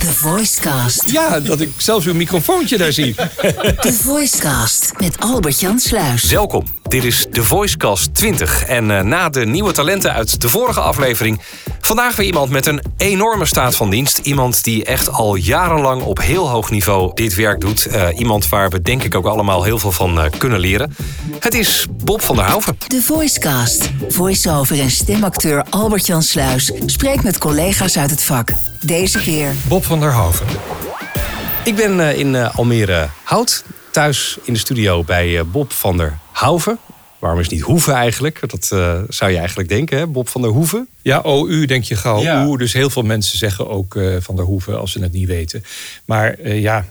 The Voicecast. Ja, dat ik zelfs uw microfoontje daar zie. The Voicecast met Albert-Jan Sluis. Welkom, dit is de Voicecast 20. En uh, na de nieuwe talenten uit de vorige aflevering... vandaag weer iemand met een enorme staat van dienst. Iemand die echt al jarenlang op heel hoog niveau dit werk doet. Uh, iemand waar we denk ik ook allemaal heel veel van uh, kunnen leren. Het is Bob van der Houven. The Voicecast. Voiceover en stemacteur Albert-Jan Sluis... spreekt met collega's uit het vak. Deze keer... Bob van der Houven. Ik ben uh, in uh, Almere Hout, thuis in de studio bij uh, Bob van der Houven. Waarom is niet Hoeven eigenlijk? Dat zou je eigenlijk denken, hè? Bob van der Hoeven. Ja, OU denk je gauw. Ja. Oe, dus heel veel mensen zeggen ook van der Hoeven als ze het niet weten. Maar ja,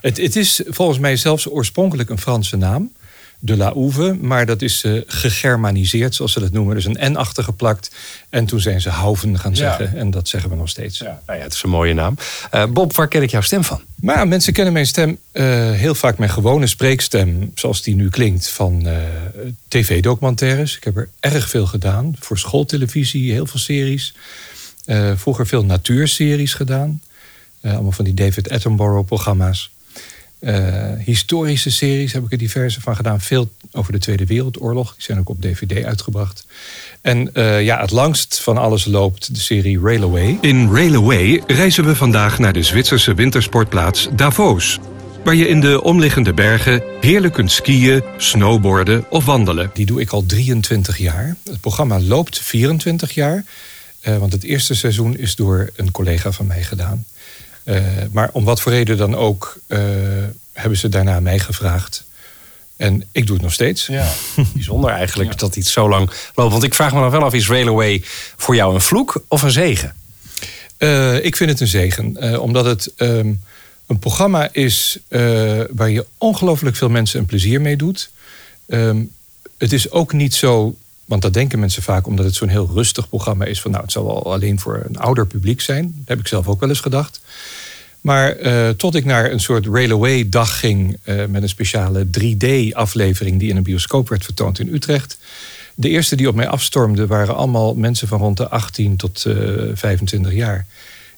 het, het is volgens mij zelfs oorspronkelijk een Franse naam de la Ouve, maar dat is uh, gegermaniseerd, zoals ze dat noemen. Dus een N achtergeplakt. En toen zijn ze Houven gaan zeggen. Ja. En dat zeggen we nog steeds. Ja, nou ja, het is een mooie naam. Uh, Bob, waar ken ik jouw stem van? Maar mensen kennen mijn stem uh, heel vaak mijn gewone spreekstem, zoals die nu klinkt, van tv-documentaires. Ik heb er erg veel gedaan. Voor schooltelevisie, heel veel series. vroeger veel natuurseries gedaan. allemaal van die David Attenborough-programma's. Uh, historische series heb ik er diverse van gedaan. Veel over de Tweede Wereldoorlog. Die zijn ook op DVD uitgebracht. En uh, ja, het langst van alles loopt de serie Railway. In Railway reizen we vandaag naar de Zwitserse wintersportplaats Davos. Waar je in de omliggende bergen heerlijk kunt skiën, snowboarden of wandelen. Die doe ik al 23 jaar. Het programma loopt 24 jaar. Uh, want het eerste seizoen is door een collega van mij gedaan. Uh, maar om wat voor reden dan ook uh, hebben ze daarna mij gevraagd. En ik doe het nog steeds. Ja, bijzonder eigenlijk ja. dat iets zo lang loopt. Want ik vraag me dan wel af, is Railway voor jou een vloek of een zegen? Uh, ik vind het een zegen. omdat het um, een programma is waar je ongelooflijk veel mensen een plezier mee doet. Um, het is ook niet zo want dat denken mensen vaak omdat het zo'n heel rustig programma is. Van nou, het zal wel alleen voor een ouder publiek zijn. Dat heb ik zelf ook wel eens gedacht. Maar uh, tot ik naar een soort Railway-dag ging. Uh, met een speciale 3D-aflevering die in een bioscoop werd vertoond in Utrecht. De eerste die op mij afstormden waren allemaal mensen van rond de 18 tot uh, 25 jaar.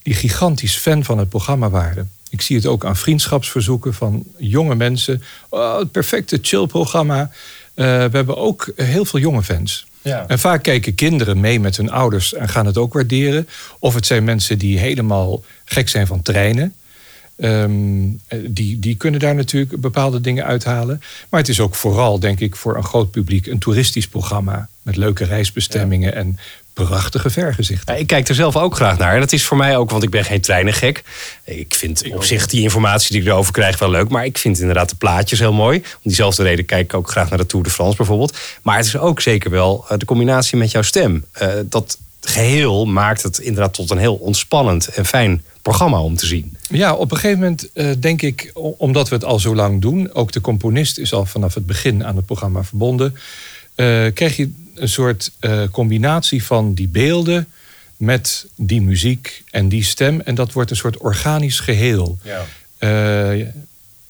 Die gigantisch fan van het programma waren. Ik zie het ook aan vriendschapsverzoeken van jonge mensen. Oh, het perfecte chill-programma. Uh, we hebben ook heel veel jonge fans. Ja. En vaak kijken kinderen mee met hun ouders en gaan het ook waarderen. Of het zijn mensen die helemaal gek zijn van treinen. Um, die, die kunnen daar natuurlijk bepaalde dingen uithalen. Maar het is ook vooral, denk ik, voor een groot publiek een toeristisch programma. Met leuke reisbestemmingen ja. en prachtige vergezichten. Ja, ik kijk er zelf ook graag naar. En dat is voor mij ook, want ik ben geen treinengek. Ik vind op zich die informatie die ik erover krijg wel leuk. Maar ik vind inderdaad de plaatjes heel mooi. Om diezelfde reden kijk ik ook graag naar de Tour de France bijvoorbeeld. Maar het is ook zeker wel de combinatie met jouw stem. Uh, dat geheel maakt het inderdaad tot een heel ontspannend en fijn programma om te zien. Ja, op een gegeven moment uh, denk ik, omdat we het al zo lang doen, ook de componist is al vanaf het begin aan het programma verbonden, uh, krijg je een soort uh, combinatie van die beelden met die muziek en die stem. En dat wordt een soort organisch geheel. Ja,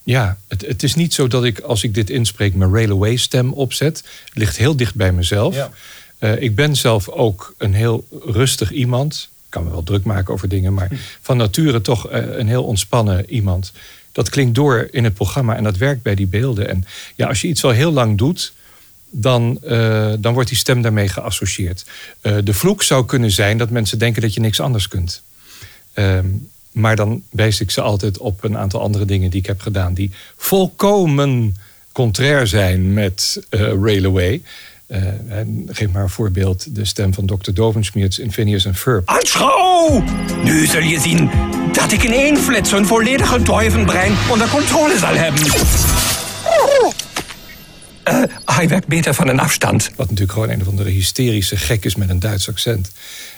ja het, het, is niet zo dat ik als ik dit inspreek mijn railway stem opzet. Het ligt heel dicht bij mezelf. Ja. Uh, ik ben zelf ook een heel rustig iemand. Ik kan me wel druk maken over dingen, maar van nature toch uh, een heel ontspannen iemand. Dat klinkt door in het programma en dat werkt bij die beelden. En ja, als je iets al heel lang doet, dan, uh, dan wordt die stem daarmee geassocieerd. de vloek zou kunnen zijn dat mensen denken dat je niks anders kunt. Ehm, maar dan wijs ik ze altijd op een aantal andere dingen die ik heb gedaan, die volkomen contrair zijn met Railway. Uh, en geef maar een voorbeeld, de stem van Dr. Dovenschmiertz in Phineas en Ferb. Nu zul je zien dat ik in één flits een volledige duivenbrein onder controle zal hebben. Uh, hij werkt beter van een afstand. Wat natuurlijk gewoon een of andere hysterische gek is met een Duits accent.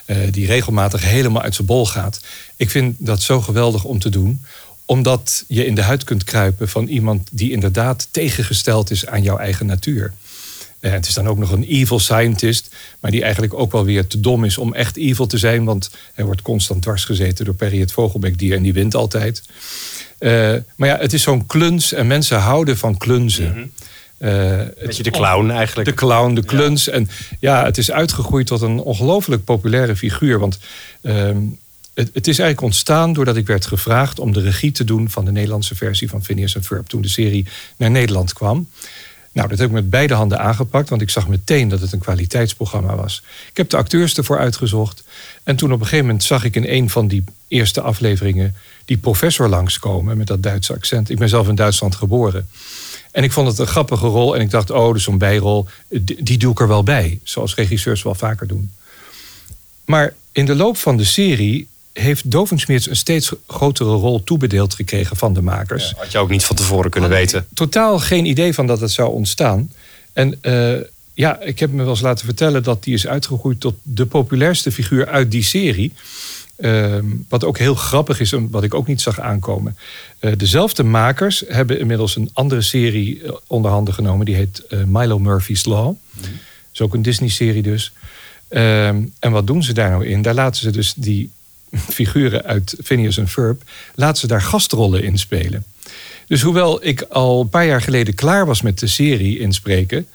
Uh, die regelmatig helemaal uit zijn bol gaat. Ik vind dat zo geweldig om te doen omdat je in de huid kunt kruipen van iemand die inderdaad tegengesteld is aan jouw eigen natuur. Uh, het is dan ook nog een evil scientist, maar die eigenlijk ook wel weer te dom is om echt evil te zijn, want hij wordt constant dwarsgezeten door Perry het vogelbekdier en die wint altijd. Uh, maar ja, het is zo'n kluns en mensen houden van klunzen. Mm -hmm. Uh, Beetje de clown eigenlijk. De clown, de kluns. Ja. En ja, het is uitgegroeid tot een ongelooflijk populaire figuur. Want uh, het, het is eigenlijk ontstaan doordat ik werd gevraagd om de regie te doen van de Nederlandse versie van Phineas en Ferb toen de serie naar Nederland kwam. Nou, dat heb ik met beide handen aangepakt, want ik zag meteen dat het een kwaliteitsprogramma was. Ik heb de acteurs ervoor uitgezocht. En toen op een gegeven moment zag ik in een van die eerste afleveringen die professor langskomen met dat Duitse accent. Ik ben zelf in Duitsland geboren. En ik vond het een grappige rol. En ik dacht, oh, dus zo'n bijrol, die, die doe ik er wel bij. Zoals regisseurs wel vaker doen. Maar in de loop van de serie heeft Dovensmeerts een steeds grotere rol toebedeeld gekregen van de makers. Had je ook niet van tevoren kunnen weten. Totaal geen idee van dat het zou ontstaan. En eh, ja, ik heb me wel eens laten vertellen dat die is uitgegroeid tot de populairste figuur uit die serie. Ehm, wat ook heel grappig is en wat ik ook niet zag aankomen. Uh, dezelfde makers hebben inmiddels een andere serie eh, onder handen genomen. Die heet Milo Murphy's Law. Mm is ook een Disney-serie dus. Ehm, en wat doen ze daar nou in? Daar laten ze dus die figuren uit Phineas en Ferb, laten ze daar gastrollen in spelen. Dus hoewel ik al een paar jaar geleden klaar was met de serie inspreken,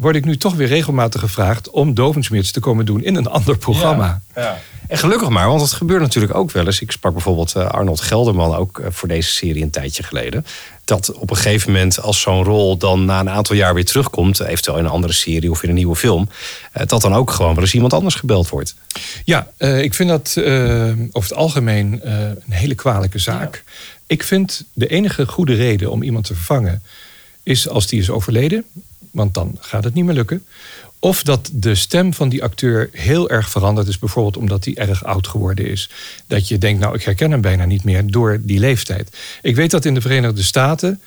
word ik nu toch weer regelmatig gevraagd om Dovensmits te komen doen in een ander programma. Ja, ja. En gelukkig maar, want het gebeurt natuurlijk ook wel eens. Ik sprak bijvoorbeeld eh, Arnold Gelderman ook eh, voor deze serie een tijdje geleden. Dat op een gegeven moment, als zo'n rol dan na een aantal jaar weer terugkomt, eventueel in een andere serie of in een nieuwe film, eh, dat dan ook gewoon wel eens iemand anders gebeld wordt. Ja, ik vind dat over het algemeen een hele kwalijke zaak. Ik vind de enige goede reden om iemand te vervangen is als die is overleden. Want dan gaat het niet meer lukken. Of dat de stem van die acteur heel erg veranderd is, bijvoorbeeld omdat hij erg oud geworden is. Dat je denkt, nou, ik herken hem bijna niet meer door die leeftijd. Ik weet dat in de Verenigde Staten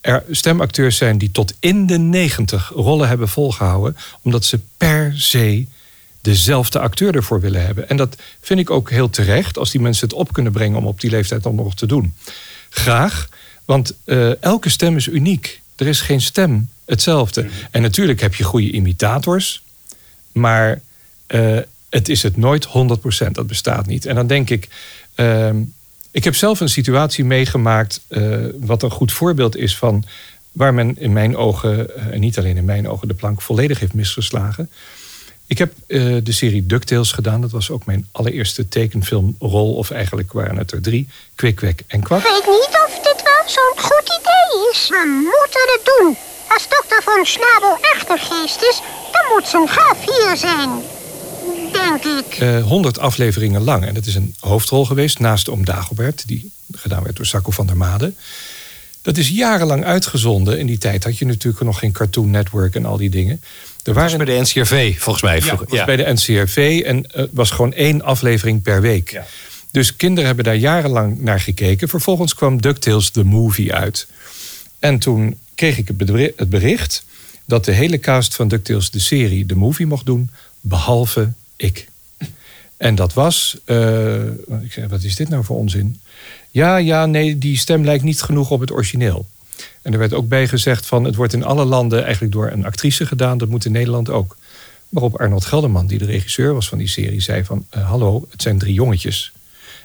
er stemacteurs zijn die tot in de negentig rollen hebben volgehouden, omdat ze per se dezelfde acteur ervoor willen hebben. En dat vind ik ook heel terecht als die mensen het op kunnen brengen om op die leeftijd dan nog te doen. Graag, want uh, elke stem is uniek. Er is geen stem hetzelfde. Mhm. En natuurlijk heb je goede imitators, maar uh, het is het nooit 100%. Dat bestaat niet. En dan denk ik, uh, ik heb zelf een situatie meegemaakt, uh, wat een goed voorbeeld is van waar men in mijn ogen, eh, en niet alleen in mijn ogen, de plank volledig heeft misgeslagen. Ik heb de serie DuckTales gedaan. Dat was ook mijn allereerste tekenfilmrol. Of eigenlijk waren het er drie. Kwik, Kwek en Kwak. Ik weet niet of dit wel zo'n goed idee is. We moeten het doen. Als dokter van Schnabel echt een geest is, dan moet zijn graf hier zijn. Denk ik. Uh, 100 afleveringen lang. En dat is een hoofdrol geweest naast Oom Dagobert, die gedaan werd door Sacco van der Made. Dat is jarenlang uitgezonden. In die tijd had je natuurlijk nog geen Cartoon Network en al die dingen. Er waren... bij de NCRV, volgens mij. Ja, was bij de NCRV en het was gewoon één aflevering per week. Ja. Dus kinderen hebben daar jarenlang naar gekeken. Vervolgens kwam DuckTales The Movie uit. En toen kreeg ik het bericht dat de hele cast van DuckTales de serie, de movie, mocht doen, behalve ik. En dat was, uh, ik zei, wat is dit nou voor onzin? Ja, ja, nee, die stem lijkt niet genoeg op het origineel. En er werd ook bij gezegd van, het wordt in alle landen eigenlijk door een actrice gedaan, dat moet in Nederland ook. Waarop Arnold Gelderman, die de regisseur was van die serie, zei van, uh, hallo, het zijn drie jongetjes.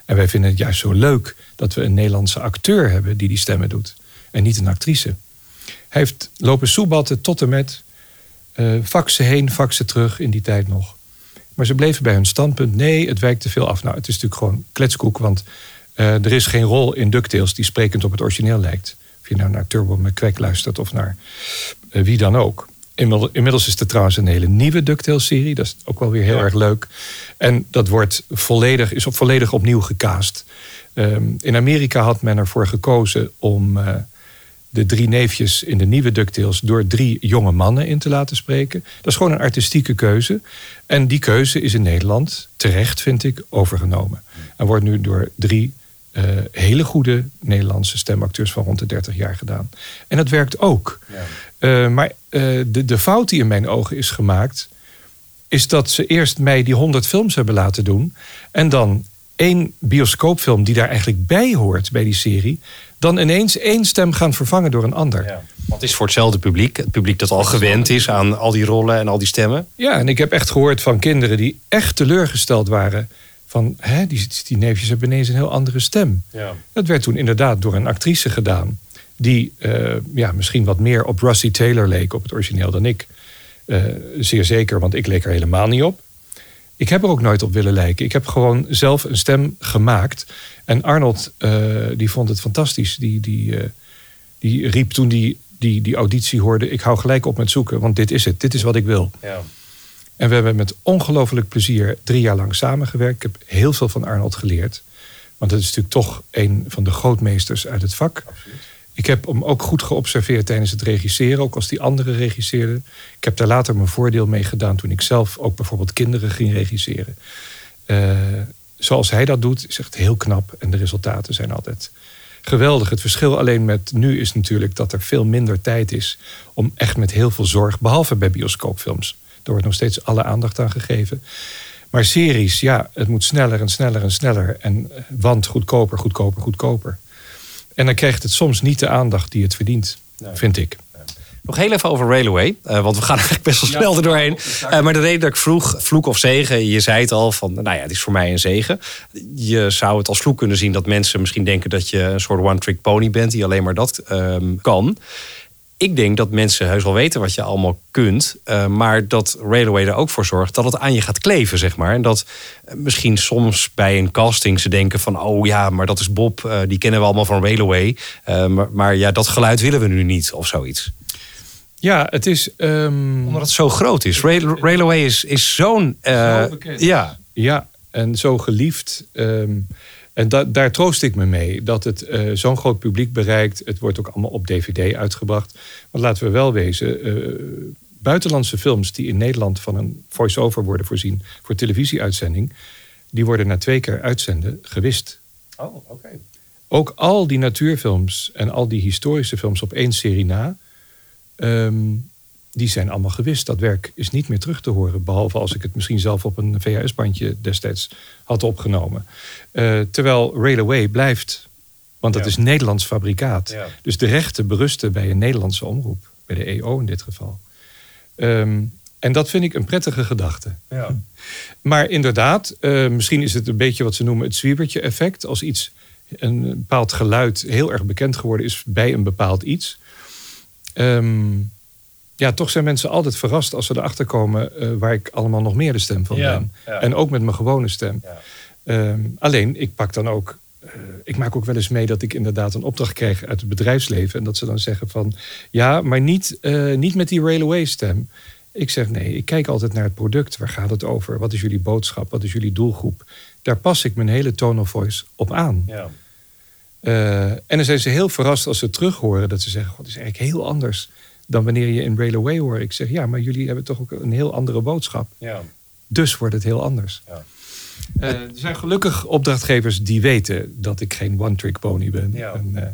En wij vinden het juist zo leuk dat we een Nederlandse acteur hebben die die stemmen doet. En niet een actrice. Hij heeft lopen soebatten tot en met uh, faxen heen, faxen terug in die tijd nog. Maar ze bleven bij hun standpunt. Nee, het wijkt te veel af. Nou, het is natuurlijk gewoon kletskoek. Want uh, er is geen rol in DuckTales die sprekend op het origineel lijkt. Of je nou naar Turbo McQuack luistert of naar uh, wie dan ook. Inmiddels is er trouwens een hele nieuwe DuckTales-serie. Dat is ook wel weer heel erg leuk. En dat wordt volledig, is op, volledig opnieuw gecast. Um, in Amerika had men ervoor gekozen om de drie neefjes in de nieuwe DuckTales door drie jonge mannen in te laten spreken. Dat is gewoon een artistieke keuze. En die keuze is in Nederland terecht, vind ik, overgenomen. En wordt nu door drie uh, hele goede Nederlandse stemacteurs van rond de 30 jaar gedaan. En dat werkt ook. Ja. Uh, maar uh, de, de fout die in mijn ogen is gemaakt, is dat ze eerst mij die 100 films hebben laten doen. En dan één bioscoopfilm die daar eigenlijk bij hoort bij die serie, dan ineens één stem gaan vervangen door een ander. Ja. Want het is voor hetzelfde publiek, het publiek dat al gewend is aan al die rollen en al die stemmen. Ja, en ik heb echt gehoord van kinderen die echt teleurgesteld waren. Van, hè, die, die neefjes hebben ineens een heel andere stem. Ja. Dat werd toen inderdaad door een actrice gedaan. Die uh, ja, misschien wat meer op Rusty Taylor leek op het origineel dan ik. Uh, zeer zeker, want ik leek er helemaal niet op. Ik heb er ook nooit op willen lijken. Ik heb gewoon zelf een stem gemaakt. En Arnold, eh, die vond het fantastisch. Die, die, eh, die riep toen die, die, die auditie hoorde... ik hou gelijk op met zoeken, want dit is het. Dit is wat ik wil. Ja. En we hebben met ongelooflijk plezier drie jaar lang samengewerkt. Ik heb heel veel van Arnold geleerd. Want het is natuurlijk toch een van de grootmeesters uit het vak. Ik heb hem ook goed geobserveerd tijdens het regisseren, ook als die anderen regisseerden. Ik heb daar later mijn voordeel mee gedaan toen ik zelf ook bijvoorbeeld kinderen ging regisseren. Eh, zoals hij dat doet, is echt heel knap en de resultaten zijn altijd geweldig. Het verschil alleen met nu is natuurlijk dat er veel minder tijd is om echt met heel veel zorg, behalve bij bioscoopfilms. Er wordt nog steeds alle aandacht aan gegeven. Maar series, ja, het moet sneller en sneller en sneller. En eh, want goedkoper, goedkoper, goedkoper. En dan krijgt het soms niet de aandacht die het verdient, vind ik. Nog heel even over Railway, eh, want we gaan eigenlijk best wel snel er doorheen. Eh, maar de reden dat ik vroeg, vloek of zegen, je zei het al, van nou ja, het is voor mij een zegen. Je zou het als vloek kunnen zien dat mensen misschien denken dat je een soort one-trick pony bent die alleen maar dat ehm, kan. Ik denk dat mensen heus wel weten wat je allemaal kunt, eh, maar dat Railway er ook voor zorgt dat het aan je gaat kleven, zeg maar. En dat eh, misschien soms bij een casting ze denken van, oh ja, maar dat is Bob, eh, die kennen we allemaal van Railway, maar, maar ja, dat geluid willen we nu niet of zoiets. Ja, het is. ehm, Omdat het zo groot is. Rail- Railway is, is zo'n. Zo bekend. ja, Ja, en zo geliefd. ehm, en da- daar troost ik me mee. Dat het eh, zo'n groot publiek bereikt. Het wordt ook allemaal op DVD uitgebracht. Want laten we wel wezen. eh, buitenlandse films die in Nederland van een voice-over worden voorzien. voor televisieuitzending. die worden na twee keer uitzenden gewist. Oh, oké. Ook al die natuurfilms en al die historische films op één serie na. ehm, die zijn allemaal gewist. Dat werk is niet meer terug te horen. Behalve als ik het misschien zelf op een VHS-bandje destijds had opgenomen. Eh, terwijl Railway blijft. Want dat Ja. is Nederlands fabrikaat. Ja. Dus de rechten berusten bij een Nederlandse omroep. Bij de EO in dit geval. Ehm, en dat vind ik een prettige gedachte. Ja. Maar inderdaad, eh, misschien is het een beetje wat ze noemen het zwiebertje-effect. Als iets, een bepaald geluid heel erg bekend geworden is bij een bepaald iets. Ehm, ja, toch zijn mensen altijd verrast als ze erachter komen eh, waar ik allemaal nog meer de stem van Ja, ben. ja. En ook met mijn gewone stem. Ja. Ehm, alleen, ik pak dan ook. eh, ik maak ook wel eens mee dat ik inderdaad een opdracht krijg uit het bedrijfsleven. En dat ze dan zeggen van ja, maar niet, eh, niet met die railway stem. Ik zeg nee, ik kijk altijd naar het product. Waar gaat het over? Wat is jullie boodschap? Wat is jullie doelgroep? Daar pas ik mijn hele tone of voice op aan. Ja. En dan zijn ze heel verrast als ze terug horen dat ze zeggen: God, het is eigenlijk heel anders dan wanneer je in Railway hoort. Ik zeg ja, maar jullie hebben toch ook een heel andere boodschap. Ja. Dus wordt het heel anders. Ja. Eh, er zijn gelukkig opdrachtgevers die weten dat ik geen one-trick pony ben. Ja. En, eh,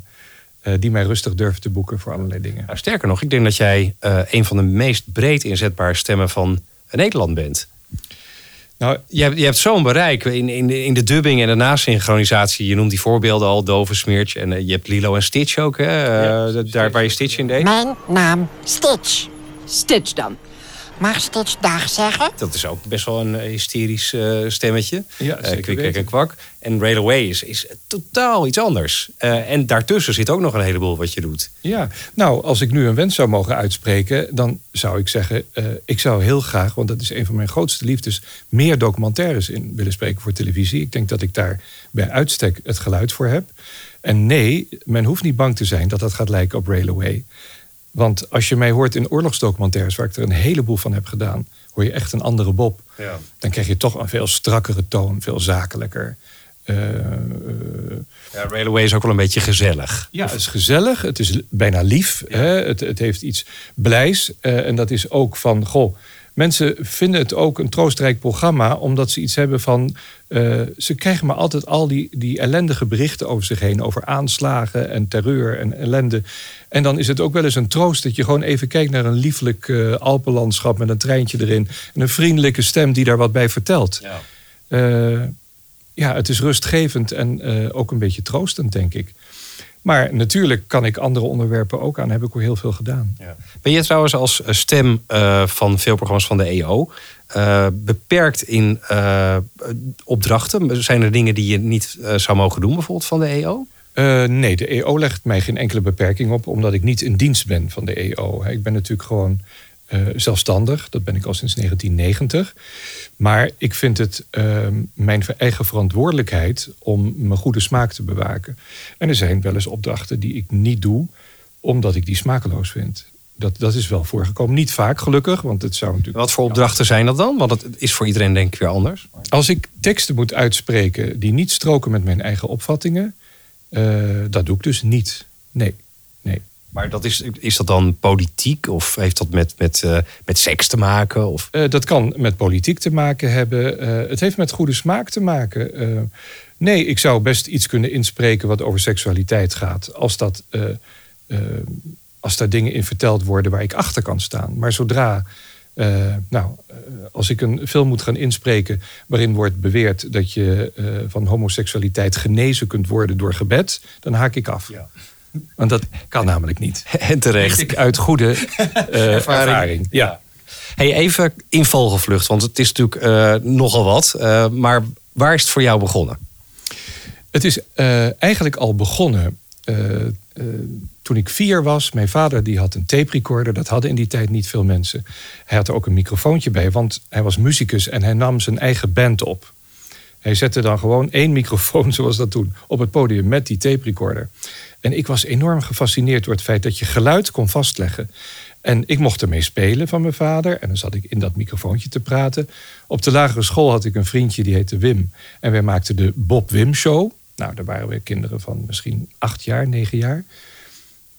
eh, die mij rustig durven te boeken voor allerlei dingen. Nou, sterker nog, ik denk dat jij eh, een van de meest breed inzetbare stemmen van Nederland bent. Nou, Je hebt, je hebt zo'n bereik in, in, de, in de dubbing en de nasynchronisatie. Je noemt die voorbeelden al, Dove Smeertje. En eh, je hebt Lilo en Stitch ook, hè? eh, Ja, daar waar je Stitch in deed. Mijn naam Stitch. Stitch dan. Mag Stitch dag zeggen? Dat is ook best wel een eh, hysterisch eh, stemmetje. Ja, Eh, zeker kwik, kwik weten. en kwak. En Railway is, is totaal iets anders. Eh, en daartussen zit ook nog een heleboel wat je doet. Ja, nou, als ik nu een wens zou mogen uitspreken, dan zou ik zeggen: eh, ik zou heel graag, want dat is een van mijn grootste liefdes, meer documentaires in willen spreken voor televisie. Ik denk dat ik daar bij uitstek het geluid voor heb. En nee, men hoeft niet bang te zijn dat dat gaat lijken op Railway. Want als je mij hoort in oorlogsdocumentaires, waar ik er een heleboel van heb gedaan, hoor je echt een andere Bob. Ja. Dan krijg je toch een veel strakkere toon, veel zakelijker. Eh, eh, Ja, Railway is ook wel een beetje gezellig. ja, het is gezellig. Het is bijna lief. Hè? Het, het heeft iets blijs. eh, en dat is ook van, goh, mensen vinden het ook een troostrijk programma, omdat ze iets hebben van. eh, ze krijgen maar altijd al die, die ellendige berichten over zich heen. Over aanslagen en terreur en ellende. En dan is het ook wel eens een troost dat je gewoon even kijkt naar een lieflijk eh, Alpenlandschap met een treintje erin. En een vriendelijke stem die daar wat bij vertelt. Ja. Eh, ja, het is rustgevend en ook een beetje troostend, denk ik. Maar natuurlijk kan ik andere onderwerpen ook aan. Heb ik ook heel veel gedaan. Ben je trouwens als eh, stem eh, van veel programma's van de EO eh, beperkt in eh, opdrachten? Zijn er dingen die je niet zou mogen doen, bijvoorbeeld van de EO? Eh, nee, de EO legt mij geen enkele beperking op, omdat ik niet in dienst ben van de EO. Ik ben natuurlijk gewoon eh, zelfstandig. Dat ben ik al sinds 1990. Maar ik vind het ehm, mijn eigen verantwoordelijkheid om mijn goede smaak te bewaken. En er zijn wel eens opdrachten die ik niet doe, omdat ik die smakeloos vind. Dat, dat is wel voorgekomen. Niet vaak, gelukkig, want het zou natuurlijk. Wat voor opdrachten zijn dat dan? Want het is voor iedereen denk ik weer anders. Als ik teksten moet uitspreken die niet stroken met mijn eigen opvattingen, eh, dat doe ik dus niet. Nee, nee. Maar dat is, is dat dan politiek of heeft dat met, met, eh, met seks te maken? Of? Eh, dat kan met politiek te maken hebben. Eh, het heeft met goede smaak te maken. Nee, ik zou best iets kunnen inspreken wat over seksualiteit gaat. Als, dat, als daar dingen in verteld worden waar ik achter kan staan. Maar zodra. nou, als ik een film moet gaan inspreken waarin wordt beweerd dat je van homoseksualiteit genezen kunt worden door gebed, dan haak ik af. Want dat kan namelijk niet. En terecht. Uit goede eh, ervaring. Ja. Hey, even invalgevlucht, want het is natuurlijk eh, nogal wat. Eh, maar waar is het voor jou begonnen? Het is eigenlijk al begonnen toen ik vier was. Mijn vader die had een tape recorder. Dat hadden in die tijd niet veel mensen. Hij had er ook een microfoontje bij, want hij was muzikus en hij nam zijn eigen band op. Hij zette dan gewoon één microfoon, zoals dat toen, op het podium met die tape recorder. En ik was enorm gefascineerd door het feit dat je geluid kon vastleggen. En ik mocht ermee spelen van mijn vader. En dan zat ik in dat microfoontje te praten. Op de lagere school had ik een vriendje die heette Wim. En wij maakten de Bob Wim Show. Nou, daar waren we kinderen van misschien acht jaar, negen jaar.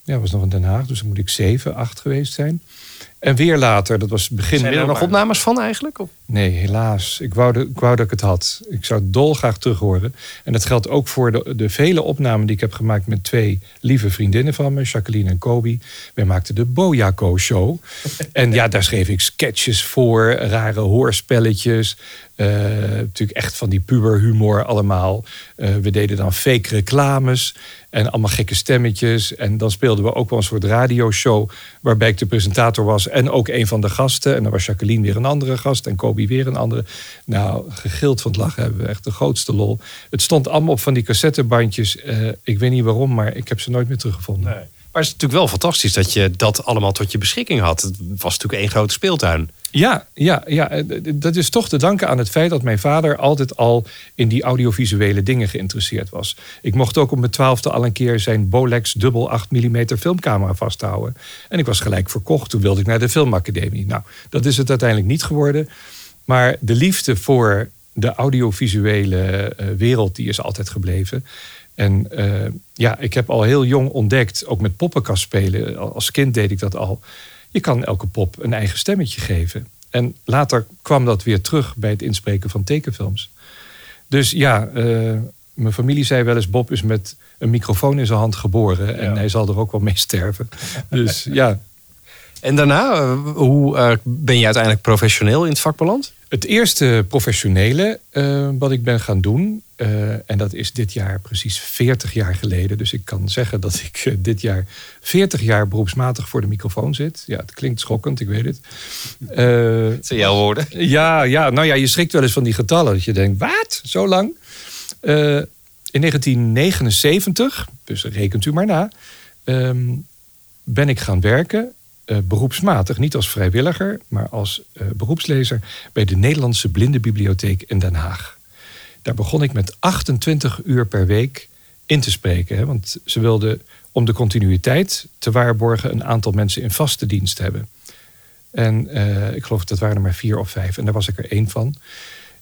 Ja, was nog in Den Haag, dus dan moet ik zeven, acht geweest zijn. En weer later, dat was begin Zijn er nog opnames van eigenlijk? Of? Nee, helaas. Ik wou, de, ik wou dat ik het had. Ik zou het dolgraag terug horen. En dat geldt ook voor de, de vele opnamen die ik heb gemaakt met twee lieve vriendinnen van me, Jacqueline en Kobi. Wij maakten de Bojaco Show. en ja, daar schreef ik sketches voor, rare hoorspelletjes. Eh, natuurlijk echt van die puberhumor allemaal. Eh, we deden dan fake reclames en allemaal gekke stemmetjes. En dan speelden we ook wel een soort radioshow waarbij ik de presentator was en ook een van de gasten. En dan was Jacqueline weer een andere gast en Kobi weer een andere. Nou, gegild van het lachen hebben we echt de grootste lol. Het stond allemaal op van die cassettebandjes. Eh, ik weet niet waarom, maar ik heb ze nooit meer teruggevonden. Maar het is natuurlijk wel fantastisch dat je dat allemaal tot je beschikking had. Het was natuurlijk één grote speeltuin. Ja, ja, ja, eh, dat is toch te danken aan het feit dat mijn vader altijd al in die audiovisuele dingen geïnteresseerd was. Ik mocht ook op mijn twaalfde al een keer zijn Bolex dubbel 8 mm filmcamera vasthouden. En ik was gelijk verkocht. Toen wilde ik naar de filmacademie. Nou, dat is het uiteindelijk niet geworden. Maar de liefde voor de audiovisuele eh, wereld, die is altijd gebleven. En eh, ja, ik heb al heel jong ontdekt, ook met poppenkast spelen. Al- Als kind deed ik dat al. Je kan elke pop een eigen stemmetje geven. En later kwam dat weer terug bij het inspreken van tekenfilms. Dus ja, eh, mijn familie zei wel eens: Bob is met een microfoon in zijn hand geboren. En hij zal er ook wel mee sterven. Dus ja, En daarna, eh, hoe ben je uiteindelijk professioneel in het vak beland? Het eerste professionele wat ik ben gaan doen, eh, en dat is dit jaar precies 40 jaar geleden. Dus ik kan zeggen dat ik eh, dit jaar 40 jaar beroepsmatig voor de microfoon zit. Ja, het klinkt schokkend, ik weet het. Eh, Dat zijn jouw woorden. ja, ja, nou ja, je schrikt wel eens van die getallen. Dat je denkt, wat? Zo lang? In 1979, dus rekent u maar na, ehm, ben ik gaan werken. beroepsmatig, niet als vrijwilliger, maar als beroepslezer bij de Nederlandse Blindenbibliotheek in Den Haag. Daar begon ik met 28 uur per week in te spreken. Hè, want ze wilden om de continuïteit te waarborgen een aantal mensen in vaste dienst hebben. En eh, ik geloof dat waren er maar vier of vijf. En daar was ik er één van.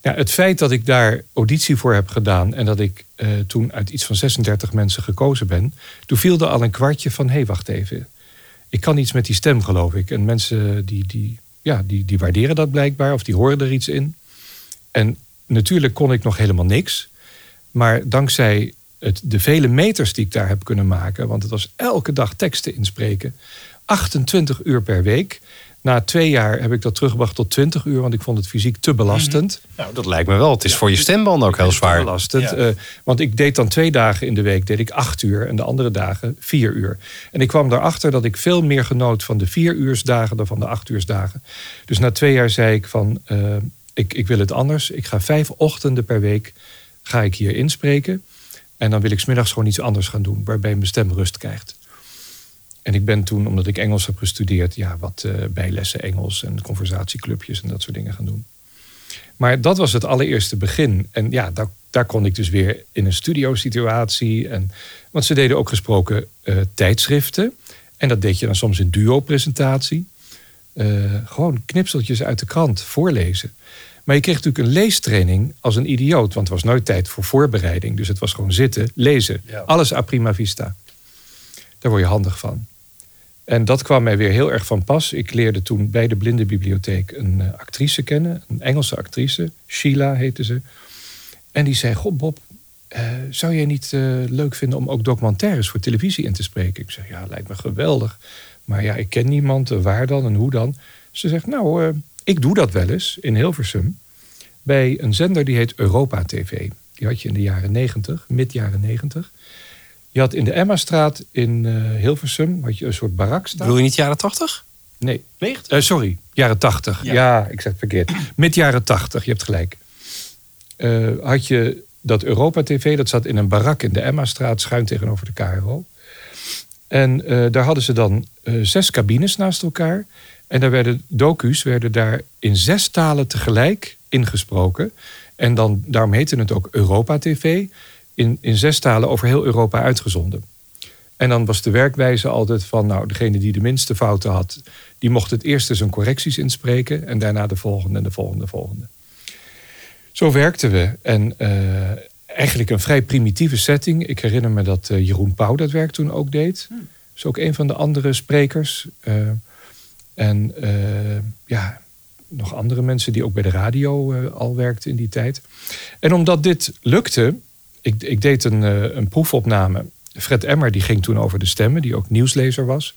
Ja, het feit dat ik daar auditie voor heb gedaan en dat ik eh, toen uit iets van 36 mensen gekozen ben, toen viel er al een kwartje van: hé, hey, wacht even. Ik kan iets met die stem, geloof ik. En mensen die, die, ja, die, die waarderen dat blijkbaar of die horen er iets in. En natuurlijk kon ik nog helemaal niks. Maar dankzij het, de vele meters die ik daar heb kunnen maken, want het was elke dag teksten inspreken, 28 uur per week. Na twee jaar heb ik dat teruggebracht tot 20 uur, want ik vond het fysiek te belastend. Nou, dat lijkt me wel. Het is voor je stembanden ook heel Te zwaar. belastend. eh, want ik deed dan twee dagen in de week deed ik acht uur en de andere dagen vier uur. En ik kwam erachter dat ik veel meer genoot van de vier uursdagen dan van de acht uursdagen. Dus na twee jaar zei ik van eh, ik, ik wil het anders. Ik ga vijf ochtenden per week ga ik hier inspreken. En dan wil ik smiddags gewoon iets anders gaan doen, waarbij mijn stem rust krijgt. En ik ben toen, omdat ik Engels heb gestudeerd, ja, wat eh, bijlessen Engels en conversatieclubjes en dat soort dingen gaan doen. Maar dat was het allereerste begin. En ja, daar, daar kon ik dus weer in een studiosituatie. En, want ze deden ook gesproken eh, tijdschriften. En dat deed je dan soms in duo-presentatie. Eh, gewoon knipseltjes uit de krant voorlezen. Maar je kreeg natuurlijk een leestraining als een idioot. Want er was nooit tijd voor voorbereiding. Dus het was gewoon zitten, lezen. Alles a prima vista. Daar word je handig van. En dat kwam mij weer heel erg van pas. Ik leerde toen bij de Blindenbibliotheek een eh, actrice kennen. Een Engelse actrice. Sheila heette ze. En die zei, god Bob, eh, zou jij niet eh, leuk vinden om ook documentaires voor televisie in te spreken? Ik zeg, ja, lijkt me geweldig. Maar ja, ik ken niemand. waar dan en hoe dan? Ze zegt, nou, ik doe dat wel eens in Hilversum. Bij een zender die heet Europa TV. Die had je in de jaren 90, mid jaren 90. Je had in de Emma-straat in eh, Hilversum had je een soort barak staan. Bedoel je niet jaren 80? Nee, 90? eh, sorry, jaren 80. Ja. ik zeg het verkeerd. Mid jaren 80, je hebt gelijk. Eh, had je dat Europa TV, dat zat in een barak in de Emma-straat, schuin tegenover de KRO. En eh, daar hadden ze dan eh, zes cabines naast elkaar. En daar werden docu's werden daar in zes talen tegelijk ingesproken. En dan, daarom heette het ook Europa TV. In, in zes talen over heel Europa uitgezonden. En dan was de werkwijze altijd van, nou, degene die de minste fouten had, die mocht het eerst zijn correcties inspreken en daarna de volgende en de volgende, de volgende. Zo werkten we. En eh, eigenlijk een vrij primitieve setting. Ik herinner me dat eh, Jeroen Pauw dat werk toen ook deed. Is ook een van de andere sprekers. Eh, en ja, nog andere mensen die ook bij de radio eh, al werkten in die tijd. En omdat dit lukte, ik, ik deed een, eh, een proefopname. Fred Emmer die ging toen over de stemmen, die ook nieuwslezer was.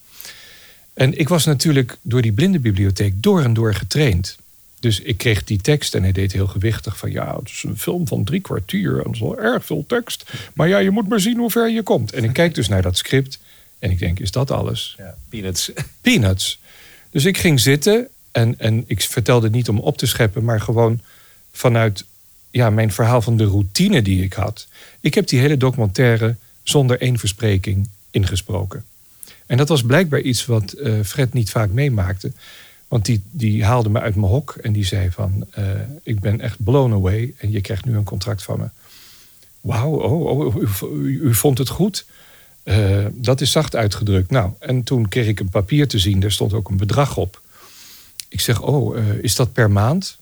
En ik was natuurlijk door die blindenbibliotheek door en door getraind. Dus ik kreeg die tekst en hij deed heel gewichtig van... ja, het is een film van drie kwartier en dat is wel erg veel tekst. Maar ja, je moet maar zien hoe ver je komt. En ik kijk dus naar dat script en ik denk, is dat alles? Ja, peanuts. Peanuts. Dus ik ging zitten en, en ik vertelde niet om op te scheppen... maar gewoon vanuit ja, mijn verhaal van de routine die ik had. Ik heb die hele documentaire zonder één verspreking ingesproken. En dat was blijkbaar iets wat eh, Fred niet vaak meemaakte. Want die, die haalde me uit mijn hok en die zei van... eh, ik ben echt blown away en je krijgt nu een contract van me. Wauw, oh, oh, u, u- u vond het goed? Eh, dat is zacht uitgedrukt. Nou, en toen kreeg ik een papier te zien. Daar stond ook een bedrag op. Ik zeg, oh, eh, is dat per maand?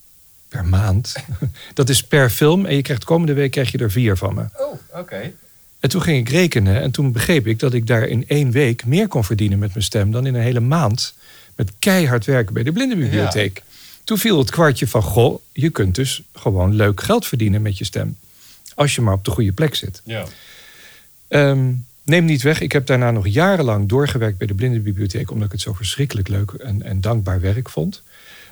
Per maand? dat is per film en je krijgt komende week krijg je er vier van me. Oh, oké. En toen ging ik rekenen en toen begreep ik dat ik daar in één week meer kon verdienen met mijn stem dan in een hele maand met keihard werken bij de blindenbibliotheek. Toen viel het kwartje van, goh, je kunt dus gewoon leuk geld verdienen met je stem. Als je maar op de goede plek zit. Ja. Ehm, neem niet weg, ik heb daarna nog jarenlang doorgewerkt bij de Blindenbibliotheek... omdat ik het zo verschrikkelijk leuk en, en dankbaar werk vond.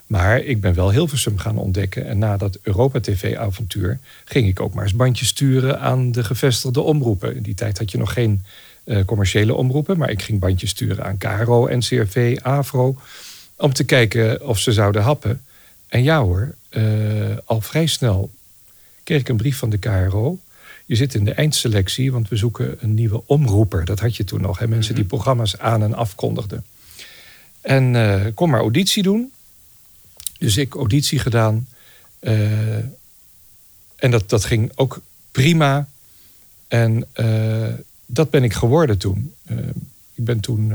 Maar ik ben wel Hilversum gaan ontdekken. En na dat Europa-TV-avontuur ging ik ook maar eens bandjes sturen aan de gevestigde omroepen. In die tijd had je nog geen eh, commerciële omroepen, maar ik ging bandjes sturen aan KRO, NCRV, AVRO. Om te kijken of ze zouden happen. En ja hoor, eh, al vrij snel kreeg ik een brief van de KRO. Je zit in de eindselectie, want we zoeken een nieuwe omroeper. Dat had je toen nog, hè? mensen die programma's aan en afkondigden. En eh, kom maar auditie doen. Dus ik auditie gedaan. Eh, en dat, dat ging ook prima. En eh, dat ben ik geworden toen. Ik ben toen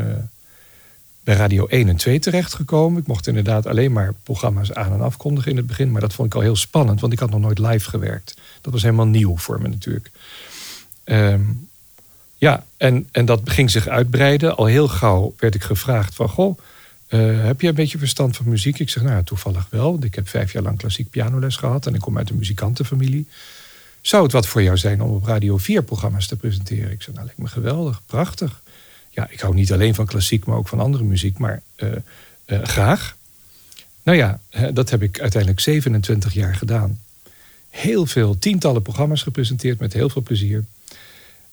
bij Radio 1 en 2 terechtgekomen. Ik mocht inderdaad alleen maar programma's aan en afkondigen in het begin. Maar dat vond ik al heel spannend, want ik had nog nooit live gewerkt. Dat was helemaal nieuw voor me natuurlijk. Ehm, ja, en, en dat ging zich uitbreiden. Al heel gauw werd ik gevraagd van... Goh, eh, heb je een beetje verstand van muziek? Ik zeg, nou toevallig wel. Ik heb vijf jaar lang klassiek pianoles gehad... en ik kom uit een muzikantenfamilie. Zou het wat voor jou zijn om op Radio 4 programma's te presenteren? Ik zeg, nou, lijkt me geweldig, prachtig. Ja, ik hou niet alleen van klassiek, maar ook van andere muziek. Maar eh, eh, graag. Nou ja, dat heb ik uiteindelijk 27 jaar gedaan. Heel veel, tientallen programma's gepresenteerd met heel veel plezier.